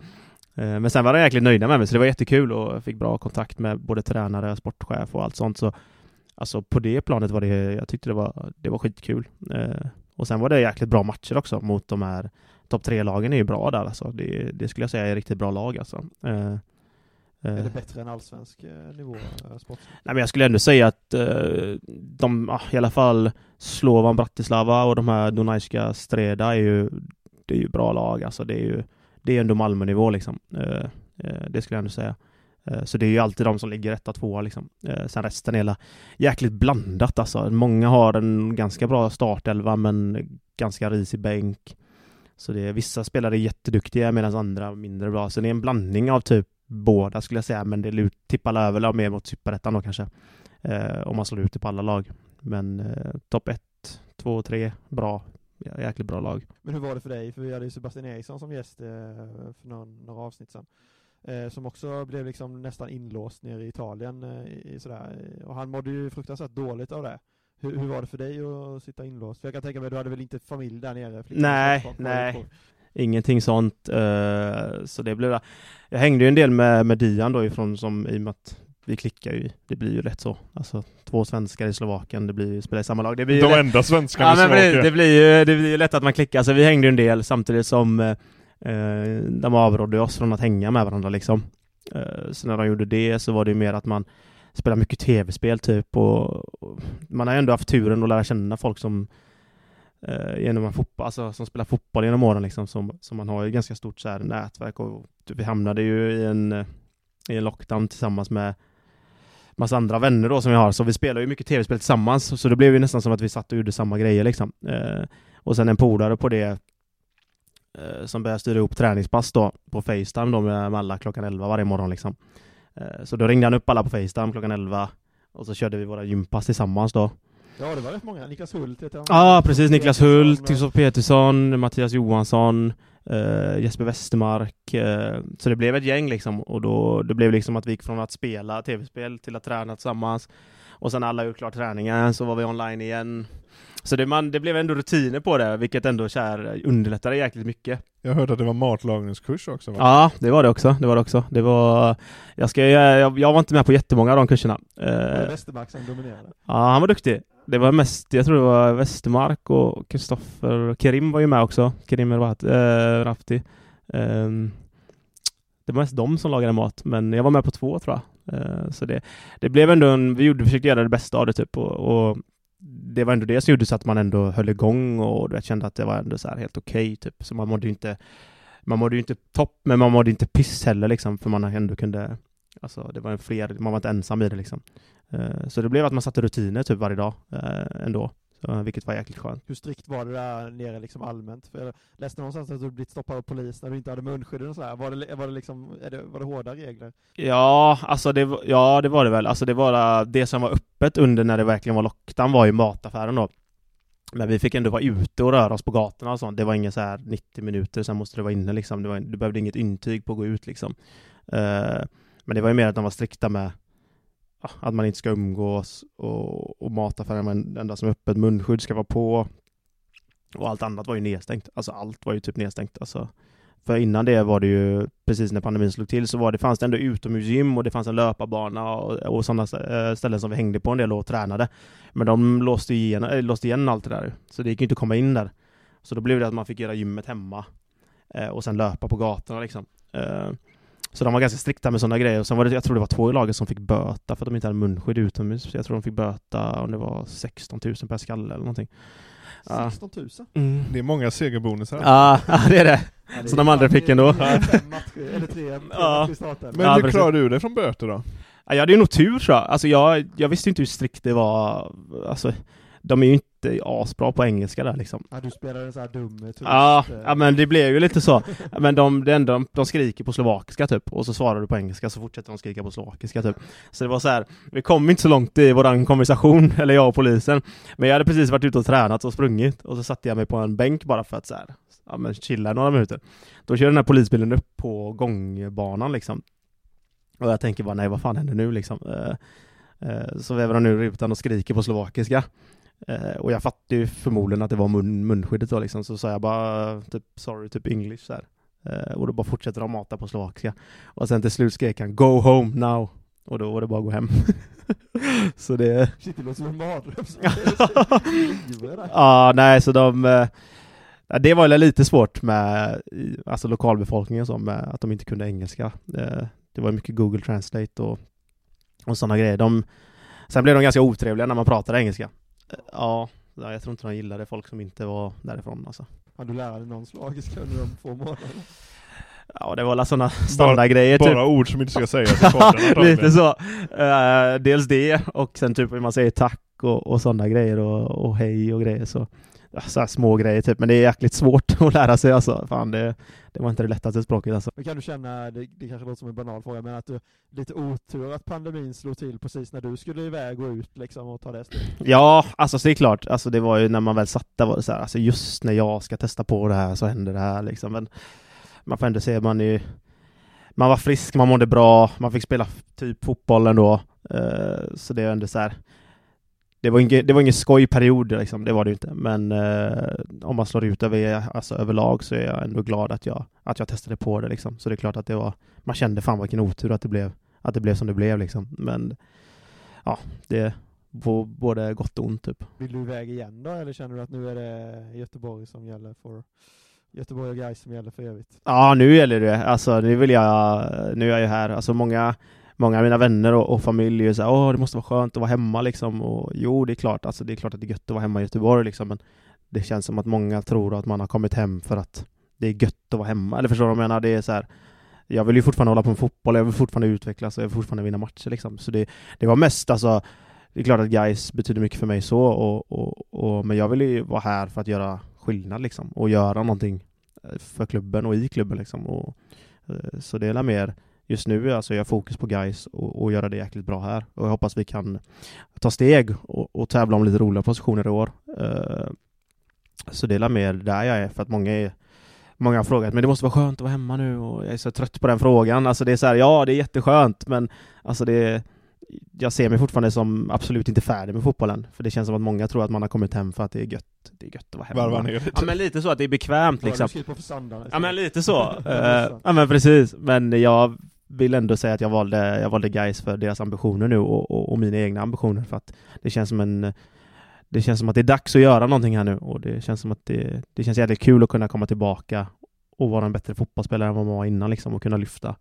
men sen var de jäkligt nöjda med mig, så det var jättekul och jag fick bra kontakt med både tränare, sportchef och allt sånt. Så alltså på det planet var det, jag tyckte det var, det var skitkul. Eh, och sen var det jäkligt bra matcher också mot de här topp tre-lagen är ju bra där alltså. Det, det skulle jag säga är riktigt bra lag alltså. Eh, Är det bättre än allsvensk nivå sportsligt? Nej men jag skulle ändå säga att eh, de, ah, i alla fall Slovan Bratislava och de här Dunajska Streda är ju, det är ju bra lag alltså. Det är ju, det är ändå Malmönivå liksom. Eh, eh, det skulle jag ändå säga. Eh, så det är ju alltid de som ligger etta, tvåa liksom. Sen resten är jäkligt blandat alltså. Många har en ganska bra startelva men ganska risig bänk. Så det är vissa spelare är jätteduktiga medan andra mindre bra. Så det är en blandning av typ båda skulle jag säga, men det tippar över mer mot superettan då kanske. Eh, om man slår ut det på alla lag. Men eh, topp ett, två, tre, bra. Jäkligt bra lag. Men hur var det för dig? För vi hade ju Sebastian Eriksson som gäst eh, för några, några avsnitt sedan. Eh, som också blev liksom nästan inlåst nere i Italien eh, i, sådär. Och han mådde ju fruktansvärt dåligt av det. Hur, hur, var det för dig att sitta inlåst? För jag kan tänka mig, du hade väl inte familj där nere? Nej, nej. Ingenting sånt. Så det blev... Jag hängde ju en del med, med Dian då ifrån som, i och med att vi klickar ju, det blir ju lätt så. Alltså två svenskar i Slovakien, det blir ju, spelar i samma lag. Det blir De lätt... enda svenskarna ja, i Slovakien. Det, det blir ju det blir ju lätt att man klickar, så vi hängde ju en del samtidigt som uh, de avrådde oss från att hänga med varandra liksom. Uh, så när de gjorde det så var det ju mer att man spelar mycket tv-spel typ och, och, man har ju ändå haft turen att lära känna folk som eh, genom att fotboll, alltså som spelar fotboll genom åren liksom, som, som man har ju ganska stort så här, nätverk och typ, vi hamnade ju i en, i en lockdown tillsammans med massa andra vänner då som vi har, så vi spelar ju mycket tv-spel tillsammans, så det blev ju nästan som att vi satt och gjorde samma grejer liksom. Eh, och sen en polare på det eh, som började styra ihop träningspass då på Facetime då med, med alla klockan 11 varje morgon liksom. Eh, så då ringde han upp alla på Facetime klockan 11 och så körde vi våra gympass tillsammans då. Ja, det var rätt många. Niklas Hult heter han. Ja, ah, precis. Niklas Hult, Kristoffer Petersson, Mattias Johansson, eh, Jesper Westermark. Eh, så det blev ett gäng liksom. Och då det blev liksom att vi gick från att spela tv-spel till att träna tillsammans. Och sen alla gjort klart träningen, så var vi online igen. Så det, man, det blev ändå rutiner på det, vilket ändå kär, underlättade jäkligt mycket. Jag hörde att det var matlagningskurs också va? Ja, det var det också. Det var det också. Det var... Jag, ska, jag, jag var inte med på jättemånga av de kurserna. Var det Westermark som dominerade? Ja, han var duktig. Det var mest, jag tror det var Westermark och Kristoffer och Kerim var ju med också. Kerim äh, Rafti. Um, det var mest de som lagade mat, men jag var med på två tror jag. Uh, så det, det blev ändå en, vi gjorde, försökte göra det bästa av det typ och, och det var ändå det som gjorde så att man ändå höll igång och du vet, kände att det var ändå så här helt okej okay, typ. Så man mådde ju inte, man mådde ju inte topp, men man mådde inte piss heller liksom, för man ändå kunde, alltså det var en fler, man var inte ensam i det liksom. Uh, så det blev att man satte rutiner typ varje dag uh, ändå. Så, vilket var jäkligt skönt. Hur strikt var det där nere liksom allmänt? För jag läste någonstans att du blivit stoppad av polis när du inte hade munskydd och sådär. Var det, var det liksom, det, var det hårda regler? Ja, alltså det, ja, det var det väl. Alltså det var det som var öppet under när det verkligen var lockdown var ju mataffären då. Men vi fick ändå vara ute och röra oss på gatorna och sånt. Det var inga så här 90 minuter, sen måste du vara inne liksom. Det var, du behövde inget intyg på att gå ut liksom. Uh, men det var ju mer att de var strikta med att man inte ska umgås och, och mataffären var den enda som är öppet, munskydd ska vara på och allt annat var ju nedstängt. Alltså allt var ju typ nedstängt. Alltså, för innan det var det ju, precis när pandemin slog till, så var det, fanns det ändå utomhusgym och det fanns en löparbana och, och sådana eh, ställen som vi hängde på en del och tränade. Men de låste igen, äh, låste igen allt det där, så det gick ju inte att komma in där. Så då blev det att man fick göra gymmet hemma eh, och sen löpa på gatorna liksom. Eh, så de var ganska strikta med sådana grejer. Och sen var det, jag tror det var två i laget som fick böta för att de inte hade munskydd utomhus. Jag tror de fick böta om det var 16 000 per skalle eller någonting. 16 000? Mm. Det är många segerbonusar. Ja, det är det. Ja, det så de andra fick ändå. Eller tre, ja. Men hur klarade du dig från böter då? Ja, jag hade ju nog tur tror jag. Alltså jag, jag visste inte hur strikt det var. Alltså, de är ju inte asbra på engelska där liksom. Ja, du spelar en sån här dum turist. Ja, eh. ja, men det blev ju lite så. Men de, det enda, de skriker på slovakiska typ, och så svarar du på engelska så fortsätter de skrika på slovakiska typ. Så det var så här, vi kom inte så långt i våran konversation, eller jag och polisen. Men jag hade precis varit ute och tränat och sprungit, och så satte jag mig på en bänk bara för att så här, ja men chilla några minuter. Då kör den här polisbilen upp på gångbanan liksom. Och jag tänker bara, nej vad fan händer nu liksom? Uh, uh, så väver han ur rutan och skriker på slovakiska. Eh, och jag fattade ju förmodligen att det var mun, munskyddet då liksom, så sa jag bara typ sorry, typ English så eh, och då bara fortsätter de mata på slovakiska. Och sen till slut skrek han Go home now! Och då var det bara att gå hem. så det... Shit, det låter som en mardröm. ja, nej, så de... Eh, det var lite svårt med alltså lokalbefolkningen som med att de inte kunde engelska. Eh, det var mycket Google Translate och, och sådana grejer. De, sen blev de ganska otrevliga när man pratade engelska. Ja, jag tror inte de gillade folk som inte var därifrån alltså. Har du lärt dig någon slagiska under de få månaderna? Ja, det var alla sådana standardgrejer Bara typ. ord som inte ska sägas. Lite så. Eh, dels det, och sen typ hur man säger tack och, och sådana grejer och, och hej och grejer. Så, så små grejer typ, men det är jäkligt svårt att lära sig alltså. Fan, det, det var inte det lättaste språket alltså. Men kan du känna, det, det kanske låter som en banal fråga, men att du lite otur att pandemin slog till precis när du skulle iväg och ut liksom och ta det steget? Ja, alltså så det är klart. Alltså det var ju när man väl satt där var det så här, alltså just när jag ska testa på det här så händer det här liksom. Men man får ändå se, man är man var frisk, man mådde bra, man fick spela typ fotboll ändå. Uh, så det är ändå så här. Det var ingen, det var ingen skojperiod liksom, det var det inte. Men uh, om man slår ut över, alltså överlag så är jag ändå glad att jag, att jag testade på det liksom. Så det är klart att det var, man kände fan vilken otur att det blev, att det blev som det blev liksom. Men ja, det, på både gott och ont typ. Vill du iväg igen då, eller känner du att nu är det Göteborg som gäller för Göteborg och Gais som gäller för evigt? Ja, nu gäller det. Alltså, nu vill jag, nu är jag ju här. Alltså många, många av mina vänner och, och familj är så här, åh, det måste vara skönt att vara hemma liksom. Och jo, det är klart, alltså det är klart att det är gött att vara hemma i Göteborg liksom, men det känns som att många tror att man har kommit hem för att det är gött att vara hemma. Eller förstår du vad jag menar? Det är så här, jag vill ju fortfarande hålla på med fotboll, jag vill fortfarande utvecklas och jag vill fortfarande vinna matcher liksom. Så det, det var mest alltså, det är klart att guys betyder mycket för mig så, och, och, och, men jag vill ju vara här för att göra skillnad liksom, och göra någonting eh, för klubben och i klubben liksom. Och, eh, så det är mer just nu alltså jag har fokus på guys och, och göra det jäkligt bra här. Och jag hoppas vi kan ta steg och, och tävla om lite roliga positioner i år. Uh, så det är mer där jag är, för att många är Många har frågat, men det måste vara skönt att vara hemma nu och jag är så trött på den frågan. Alltså det är så här, ja det är jätteskönt, men alltså det är jag ser mig fortfarande som absolut inte färdig med fotbollen. För det känns som att många tror att man har kommit hem för att det är gött. Det är gött att vara hemma. Varva ner lite. Ja men lite så, att det är bekvämt liksom. På för Sandar, ja men lite så. uh, ja men precis. Men jag vill ändå säga att jag valde, jag valde guys för deras ambitioner nu och, och, och, mina egna ambitioner för att det känns som en det känns som att det är dags att göra någonting här nu och det känns som att det, det känns jävligt kul att kunna komma tillbaka och vara en bättre fotbollsspelare än vad man var innan liksom och kunna lyfta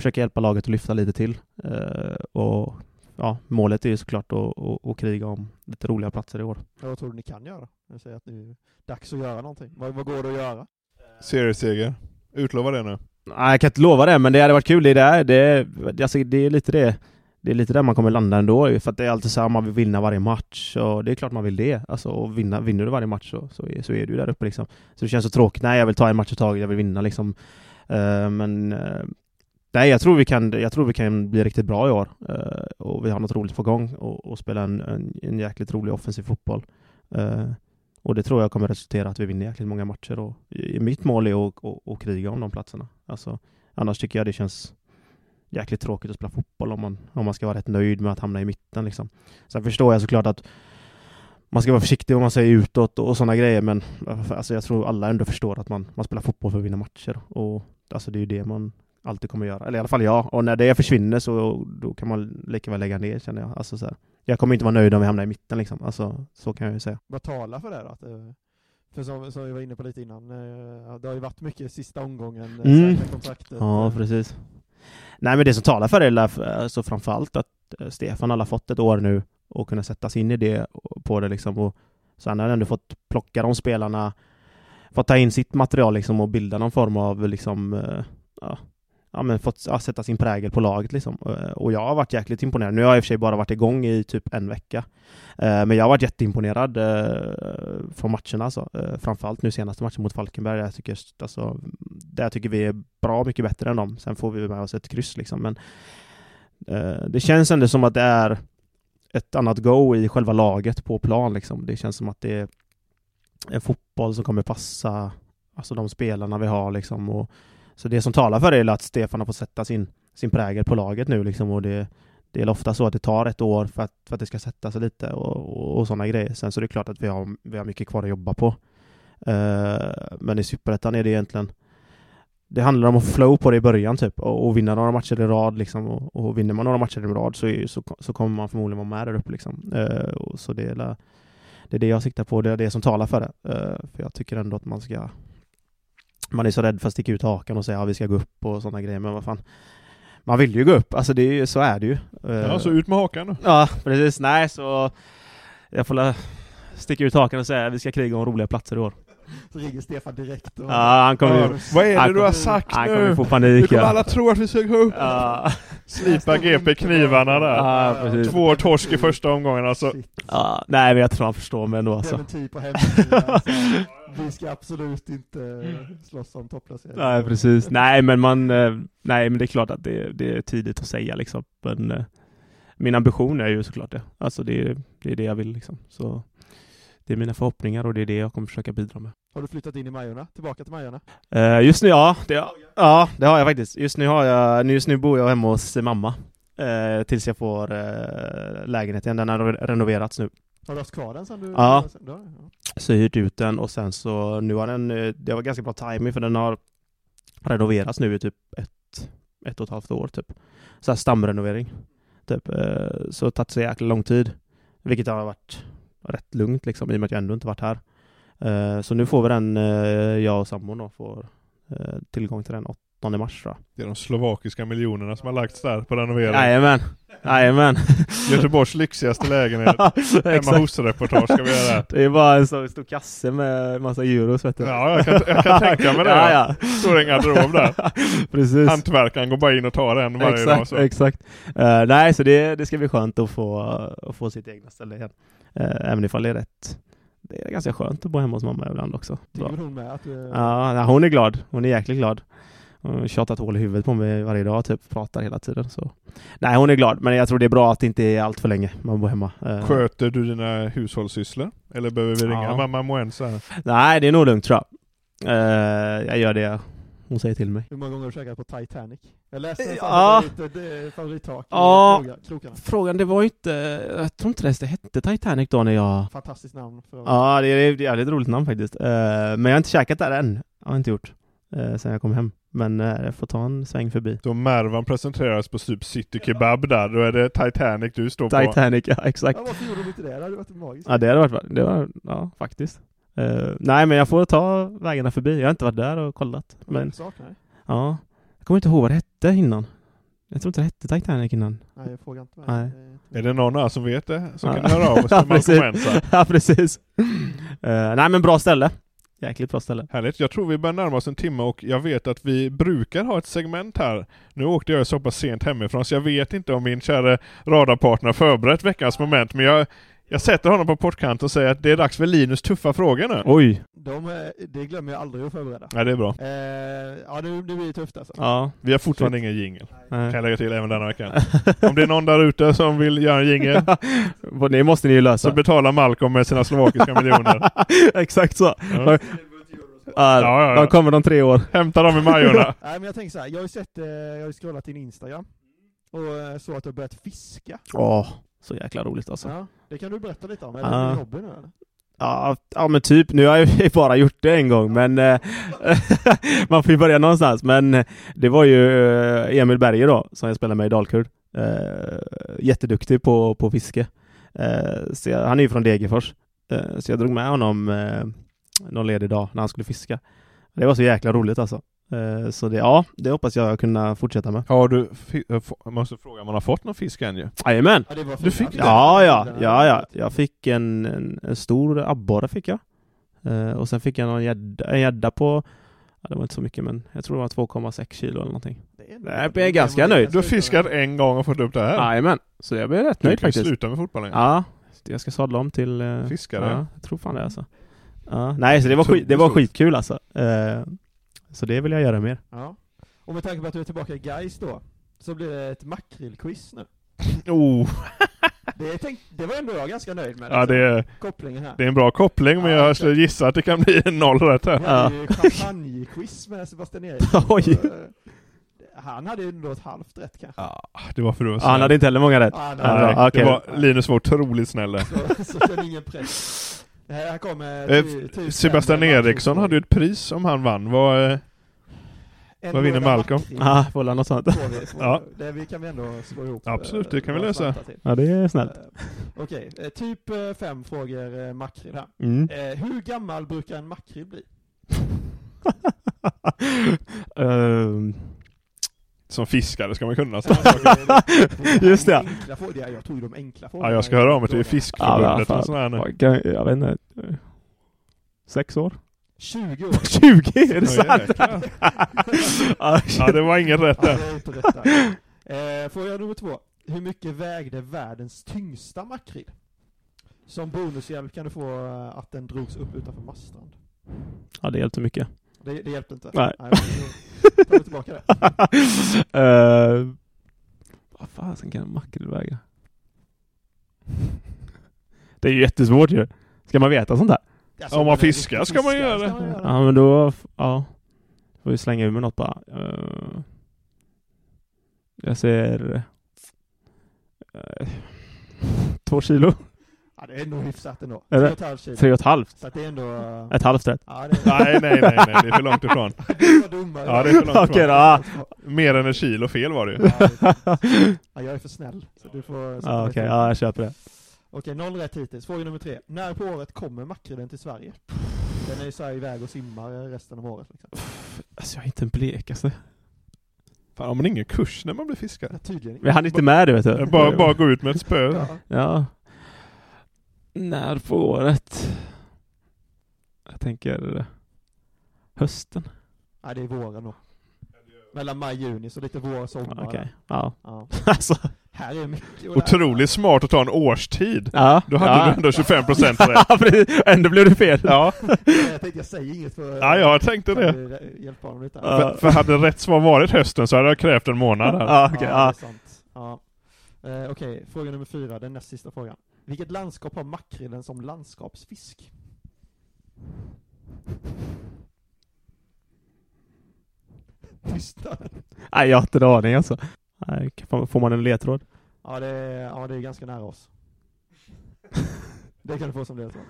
försöka hjälpa laget att lyfta lite till. Uh, och ja, målet är ju såklart att, att, att kriga om lite roliga platser i år. Ja, vad tror du ni kan göra? Jag säger att det är dags att göra någonting. Vad, vad går det att göra? Serieseger. Utlova det nu. Nej, jag kan inte lova det, men det hade varit kul. Det, där, det, alltså, det är lite det. Det är lite där man kommer landa ändå, för att det är alltid så här, man vill vinna varje match, och det är klart man vill det. Alltså, och vinna, vinner du varje match så, så, är, så är du där uppe liksom. Så det känns så tråkigt. Nej, jag vill ta en match i taget, jag vill vinna liksom. Uh, men uh, Nej, jag tror vi kan, jag tror vi kan bli riktigt bra i år. Uh, och vi har något roligt på gång och, och spela en, en, en jäkligt rolig offensiv fotboll. Och det tror jag kommer resultera att vi vinner jäkligt många matcher. Och mitt mål är att, att, att kriga om de platserna. Alltså, annars tycker jag det känns jäkligt tråkigt att spela fotboll om man, om man ska vara rätt nöjd med att hamna i mitten. Liksom. Sen förstår jag såklart att man ska vara försiktig vad man säger utåt och, och sådana grejer, men alltså, jag tror alla ändå förstår att man, man spelar fotboll för att vinna matcher. Och alltså, det är ju det man alltid kommer göra. Eller i alla fall jag. Och när det försvinner så då kan man lika väl lägga ner känner jag. Alltså, så här. Jag kommer inte vara nöjd om vi hamnar i mitten liksom. Alltså, så kan jag ju säga. Vad talar för det då? Att, eh, för som, som vi var inne på lite innan, eh, det har ju varit mycket sista omgången, eh, mm. kontraktet. Ja, precis. Nej men det som talar för det är alltså framförallt att Stefan har fått ett år nu och kunna sätta sig in i det på det liksom. Och så han har ändå fått plocka de spelarna, fått ta in sitt material liksom och bilda någon form av liksom, ja, ja, men fått ja, sätta sin prägel på laget liksom. Eh, och jag har varit jäkligt imponerad. Nu har jag i och för sig bara varit igång i typ en vecka. Eh, men jag har varit jätteimponerad eh, från matcherna alltså. Framförallt nu senaste matchen mot Falkenberg. Jag tycker, alltså, där jag tycker vi är bra mycket bättre än dem. Sen får vi med oss ett kryss liksom. Men det känns ändå som att det är ett annat go i själva laget på plan liksom. Det känns som att det är en fotboll som kommer passa alltså de spelarna vi har liksom. Och, så det som talar för det är att Stefan har fått sätta sin, sin prägel på laget nu liksom och det, det är ofta så att det tar ett år för att, för att det ska sätta sig lite och, och, och sådana grejer. Sen så är det klart att vi har, vi har mycket kvar att jobba på. Uh, men i Superettan är det egentligen det handlar om att flow på det i början typ och, och vinna några matcher i rad liksom och, och vinner man några matcher i rad så, är, så, så kommer man förmodligen vara med där uppe liksom. Uh, och så det är, det är det jag siktar på, det är det som talar för det. Uh, för jag tycker ändå att man ska man är så rädd för att sticka ut hakan och säga att ja, vi ska gå upp och sådana grejer, men vad fan. Man vill ju gå upp, alltså det är, så är det ju. Ja, så ut med hakan då. Ja, precis. Nej, så jag får sticka ut hakan och säga att vi ska kriga om roliga platser i år. Så ringer Stefan direkt och... Ja, han kommer ju... Vad är det Han du har kommer- sagt Han nu? kommer få Nu panik kommer ja. alla tro att vi sög upp. Ja, Slipa GP knivarna där. ja precis. Två torsk i första omgången alltså. Shit. Ja, nej men jag tror han förstår mig ändå alltså. Dementi på hemsidan. alltså. Vi ska absolut inte slåss om topplacering. Nej precis. Nej men man, eh, nej men det är klart att det, det är tidigt att säga liksom. Men eh, min ambition är ju såklart det. Alltså det, är- det är det jag vill liksom. Så det är mina förhoppningar och det är det jag kommer försöka bidra med. Har du flyttat in i Majorna? Tillbaka till Majorna? Eh, just nu, ja det, ja. det har jag faktiskt. Just nu, har jag, just nu bor jag hemma hos mamma. Eh, tills jag får eh, lägenhet igen. Den har renoverats nu. Har du haft kvar den sen du... Ja. Sen, då? ja. Så jag har hyrt ut den och sen så nu har den, eh, det var ganska bra timing för den har renoverats nu i typ ett, ett och ett halvt år typ. Så här stamrenovering. Typ. eh, Så tagit så jäkla lång tid. Vilket har varit rätt lugnt liksom i och med att jag ändå inte varit här. Eh, Så nu får vi den, jag och sambon då, får tillgång till den 8 mars tror jag. Det är de slovakiska miljonerna som har lagts där på renovering. Jajamän! Jajamän! Göteborgs lyxigaste lägenhet. Hemma hos-reportage ska vi göra. Det är bara en sån stor kasse med massa euros vet du. Ja, jag kan, jag kan tänka mig det. Ja, ja. Står en garderob där. Precis. Hantverkaren går bara in och tar en varje dag. exakt, Så. exakt. Eh, nej, så det, det ska bli skönt att få, att få sitt egna ställe igen. Uh, även ifall det är rätt. Det är ganska skönt att bo hemma hos mamma ibland också. Tycker hon med att du... Ja, nej, hon är glad. Hon är jäkligt glad. Tjatat hål i huvudet på mig varje dag, typ. Pratar hela tiden. Så. Nej, hon är glad. Men jag tror det är bra att det inte är allt för länge man bor hemma. Eh, Sköter du dina hushållssysslor? Eller behöver vi ringa Ja. mamma Moensa? nej, det är nog lugnt tror jag. Eh, jag gör det hon säger till mig. Hur många gånger har du käkat på Titanic? Jag läste en Ja. det- favorittak Ja. krokarna. Frågan, det var ju inte... Jag tror inte det hette Titanic då när jag... Fantastiskt namn. För Ja, det är ett jävligt roligt namn faktiskt. Eh, men jag har inte käkat där än. Jag har inte gjort. Uh, sen jag kom hem. Men eh, jag får ta en sväng förbi. Så Mervan presenteras på typ City Kebab där, då är det Titanic du står på. Titanic, ja exakt. Ja, varför gjorde de inte det? Det hade varit magiskt. Ja, det hade varit... Det var, ja, faktiskt. Eh, nej, men jag får ta vägarna förbi. Jag har inte varit där och kollat. Men ja, jag kommer inte ihåg vad det hette innan. Jag tror inte det hette Titanic innan. Nej, jag frågar inte. Nej. Är det någon här som vet det? Som Ja. kan höra av oss Ja, precis. Ja, precis. Eh, nej, men bra ställe. Jäkligt bra ställe. Härligt. Jag tror vi börjar närma oss en timme och jag vet att vi brukar ha ett segment här. Nu åkte jag så pass sent hemifrån så jag vet inte om min kära radarpartner förberett veckans moment men jag, jag sätter honom på portkant och säger att det är dags för Linus tuffa frågor nu. Oj! De, eh, det glömmer jag aldrig att förbereda. Ja, det är bra. Eh, ja, nu, nu blir det tufft alltså. Ja. Vi har fortfarande ingen jingel. Nej. Kan jag lägga till även denna veckan. Om det är någon där ute som vill göra en jingel det måste ni ju lösa. så betalar Malcolm med sina slovakiska miljoner. Exakt så. Ja. Ja, Ja, ja, ja. De kommer om tre år. Hämta dem i Majorna. Nej men jag tänker så här, jag har ju sett, eh, jag har ju scrollat din Instagram och eh, så att du har börjat fiska. Åh, så jäkla roligt alltså. Ja, det kan du berätta lite om, är det Ja. hobby nu eller? Ja, ja men typ, nu har jag bara gjort det en gång men eh, man får ju börja någonstans. Men eh, det var ju eh, Emil Berger då, som jag spelade med i Dalkurd. Jätteduktig på, på fiske. Jag, han är ju från Degerfors. Så jag drog med honom någon ledig dag när han skulle fiska. Det var så jäkla roligt alltså. Eh, så det, ja, det hoppas jag kunna fortsätta med. Har du, jag måste fråga om man har fått någon fisk än ju? Jajamän! Ja, det Du fick det? Ja, ja, ja, ja. Jag fick en, en, en stor abborre fick jag. Eh, och sen fick jag någon gädda, en gädda på, ja, det var inte så mycket men jag tror det var 2,6 kilo eller någonting. är Jag är ganska nöjd. Du har fiskat en gång och fått upp det här? Jajamän, så jag blev rätt Du nöjd kan faktiskt. sluta med fotbollen. Ja, jag ska sadla om till eh, Fiskare. Ja, jag tror fan det alltså. Ja, nej, så det var, skit, det var skitkul alltså. Eh, så det vill jag göra mer. Ja. Och med tanke på att du är tillbaka i Gais då, så blir det ett makrillquiz nu. Oh, Det, tänkt, det var ändå jag ganska nöjd med. ja, det, är, Kopplingen här. det är en bra koppling men Ja, jag skulle gissa att det kan bli en noll rätt här. Hade ju champagnequiz med Sebastian Eriksson. Oj. Eh, Han hade ju ändå ett halvt rätt kanske. Ja, det var för Ja, han hade inte heller många rätt. Ja, han Ja, hade- bra. Okej. det var, Linus var otroligt snäll där. Så, så känn ingen press. Här kommer Eh, Sebastian Eriksson hade ju ett pris om han vann. Vad, eh, vad vinner Malcolm? Ja, väl något sånt. Ja. Det vi kan vi ändå slå ihop. Absolut, eh, det kan vi lösa. Ja, det är snällt. Eh, Okej, eh, typ eh, fem frågor eh, makrill här. Mm. Eh, hur gammal brukar en makrill bli? Ehm, som fiskare ska man kunna Ja, sådana saker. Just det. Enkla frågor. Ja, Jag tog de enkla frågorna. Ja, jag ska höra av mig till ja, Fiskförbundet fan. och sådär nu. jag, jag vet inte. Sex år? 20 år. 20? Är det Ja, sant? Ja, Ja, det var inget rätt Ja, där. inte rätt där. Eh, Fråga nummer två. Hur mycket vägde världens tyngsta makrill? Som bonushjälp kan du få eh, att den drogs upp utanför Marstrand. ja, det hjälpte mycket. Det, det hjälpte inte? Nej. då tar tillbaka det. uh, vad fasen kan en makrill väga? Det är ju jättesvårt ju. Ska man veta sånt där? Alltså, Om man fiskar ska man göra det. Ja, men då, ja. Får vi slänga ur med något bara. Uh, jag ser... eh, två kilo? Ja, det är nog hyfsat ändå. Tre och ett halvt kilo. Tre och ett halvt? Så det är ändå... eh, Ett halvt rätt? Ja, det är... Nej, nej, nej, nej, det är för långt ifrån. Du var dummare. Ja, det är för långt Okej ifrån. då. Mer än ett kilo fel var det ju. Ja, jag är för snäll. Så du får... Ja, okej. Ja, jag köper det. Okej, noll rätt hittills. Fråga nummer tre. När på året kommer makrillen till Sverige? Den är ju såhär iväg och simmar resten av året. Liksom. Alltså jag är inte en blekaste. Fan, har man ingen kurs när man blir fiskare? Ja, tydligen Men han är inte med det vet du. Bara, bara gå ut med ett spö. Ja. Ja. När på året? Jag tänker eh, hösten. Nej, det är våren då. Mellan maj och juni, så lite vår, sommar. Okej. Ja. Ja. Alltså. Här är mycket. Otroligt smart att ta en årstid. Ja. Då hade ja. du ändå 25 procent rätt. Ändå blev det fel. Ja, Jag tänkte jag säger inget för... ja jag tänkte det. Hjälpa honom lite. Ja. För, för hade rätt svar varit hösten så hade jag krävt en månad här. Ja, okej. ja, ja. det är sant. Ja. Eh, Okej, fråga nummer fyra, den näst sista frågan. Vilket landskap har makrillen som landskapsfisk? Tystnaden. Nej, jag har inte en aning alltså. Nej, får- man en ledtråd? Ja det, är, ja, det är ganska nära oss. Det kan du få som ledtråd.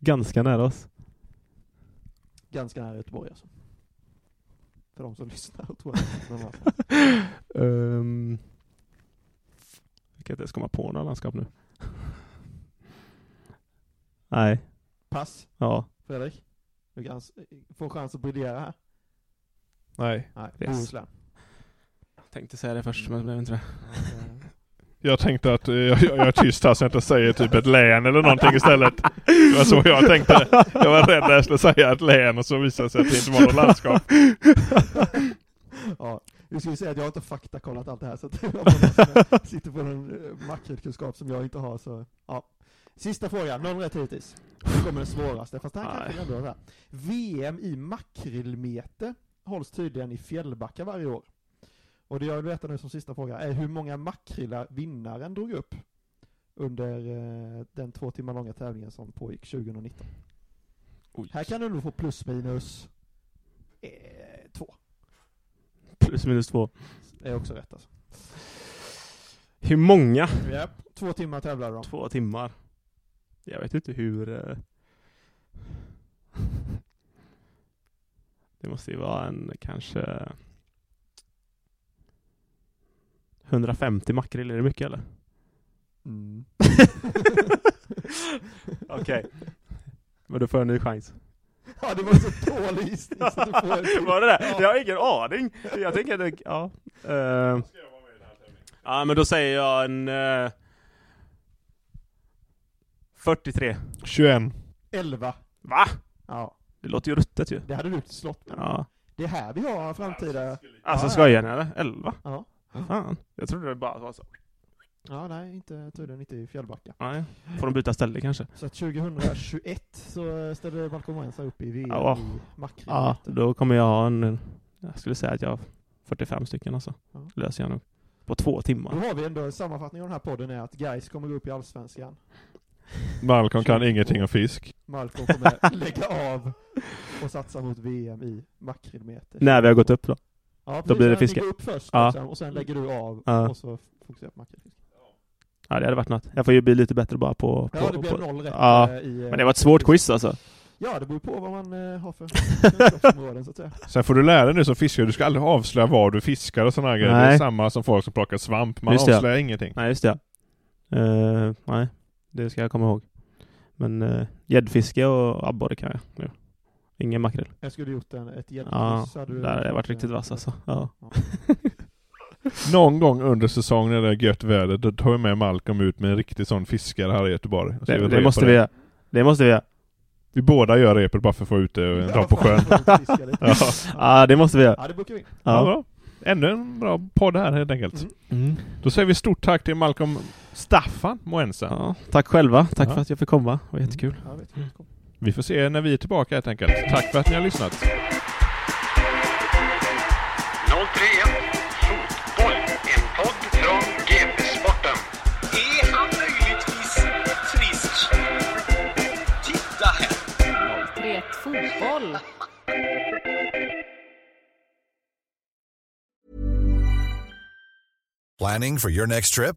Ganska nära oss. Ganska nära Göteborg alltså. För de som lyssnar tror jag. Um, jag kan inte ens komma på några landskap nu. Nej. Pass, Ja. Fredrik. Du kan få chans att briljera här. Nej. Nej, Yes. Bohuslän. Tänkte säga det först, men det blev inte det. Jag tänkte att eh, jag, jag är tyst här så jag inte säger typ ett län eller någonting istället. Det var så jag tänkte. Jag var rädd att jag skulle säga ett län och så visade det sig att det inte var något landskap. ja, nu ska vi säga att jag har inte faktakollat allt det här så att jag sitter på en eh, makrillkunskap som jag inte har så, ja. Sista frågan, noll rätt hittills. Nu kommer den svåraste, fast den här kanske ändå är. VM i makrillmeter hålls tydligen i Fjällbacka varje år. Och det jag vill veta nu som sista fråga är hur många makrillar vinnaren drog upp under eh, den två timmar långa tävlingen som pågick 2019. Oj. Här kan du nog få plus minus eh, två. Plus minus två. Det är också rätt alltså. Hur många? Japp, två timmar tävlade de. Två timmar. Jag vet inte hur... eh, Det måste ju vara en kanske... 150 makrill, är det mycket eller? Mm. Okej. Men då får en ny chans. Ja, det var så dålig gissning så du får en. Var det det? Ja. Jag har ingen aning. Jag tänker att det, ja. Uh, ja men då säger jag en... eh, 43. 21. 11. Va? Ja, Det låter ju ruttet ju. det hade du slått med. Ja. Det är här vi har framtida... Alltså Ja, skojar ni eller? 11? Ja. Fan. Jag trodde det bara var så. Ja, nej, inte, tydligen inte i Fjällbacka. Nej. Får de byta ställe kanske? Så att 2021 så ställde Malcolm Wensa upp i VM Ja. i makrill. Ja, då kommer jag ha en... Jag skulle säga att jag har 45 stycken alltså. Ja. Löser jag nog. På två Då timmar. har vi ändå en sammanfattning av den här podden är att Guys kommer gå upp i Allsvenskan. Malcolm kan ingenting om fisk. Malcolm kommer lägga av och satsa mot VM i makrillmeter. När vi har gått upp då. Ja. Då blir det fiske. går upp först Ja. liksom, och sen lägger du av Ja. och så fokuserar på makrillfiske. Ja, det hade varit något. Jag får ju bli lite bättre bara på... på Ja, det blir på, noll rätt Ja, eh, i... eh, Men det var ett svårt quiz alltså. Ja, det beror på vad man eh, har för kunskapsområden så att säga. Sen får du lära dig nu som fiskare, du ska aldrig avslöja var du fiskar och sådana grejer. Det är samma som folk som plockar svamp. Man Just avslöjar ingenting. Nej, just det. Eh, nej, det ska jag komma ihåg. Men eh, gäddfiske och abborre kan jag nu. Ingen makrill. Jag skulle gjort en, ett Ja, hade du där har jag varit riktigt eh, vass alltså. Ja. Någon gång under säsongen när det är gött väder, då tar vi med Malcolm ut med en riktig sån fiskare här i Göteborg. Och så Det, det måste på vi göra. Det måste vi göra. Vi båda gör repet bara för att få ut det och dra på sjön. ja. Ja, det måste vi göra. ja, det bokar vi. Ja. Ja. bra. Ännu en bra podd här helt enkelt. Mm. Då säger vi stort tack till Malcolm Staffan Moensa. Ja, tack själva. Tack Ja. för att jag fick komma. Det var jättekul. Ja, vet du. Vi får se när vi är tillbaka helt enkelt. Tack för att ni har lyssnat. 031 Fotboll, en podd från GP-sporten. Är han möjligtvis frisk? Titta här! 031 Fotboll. Planning for your next trip?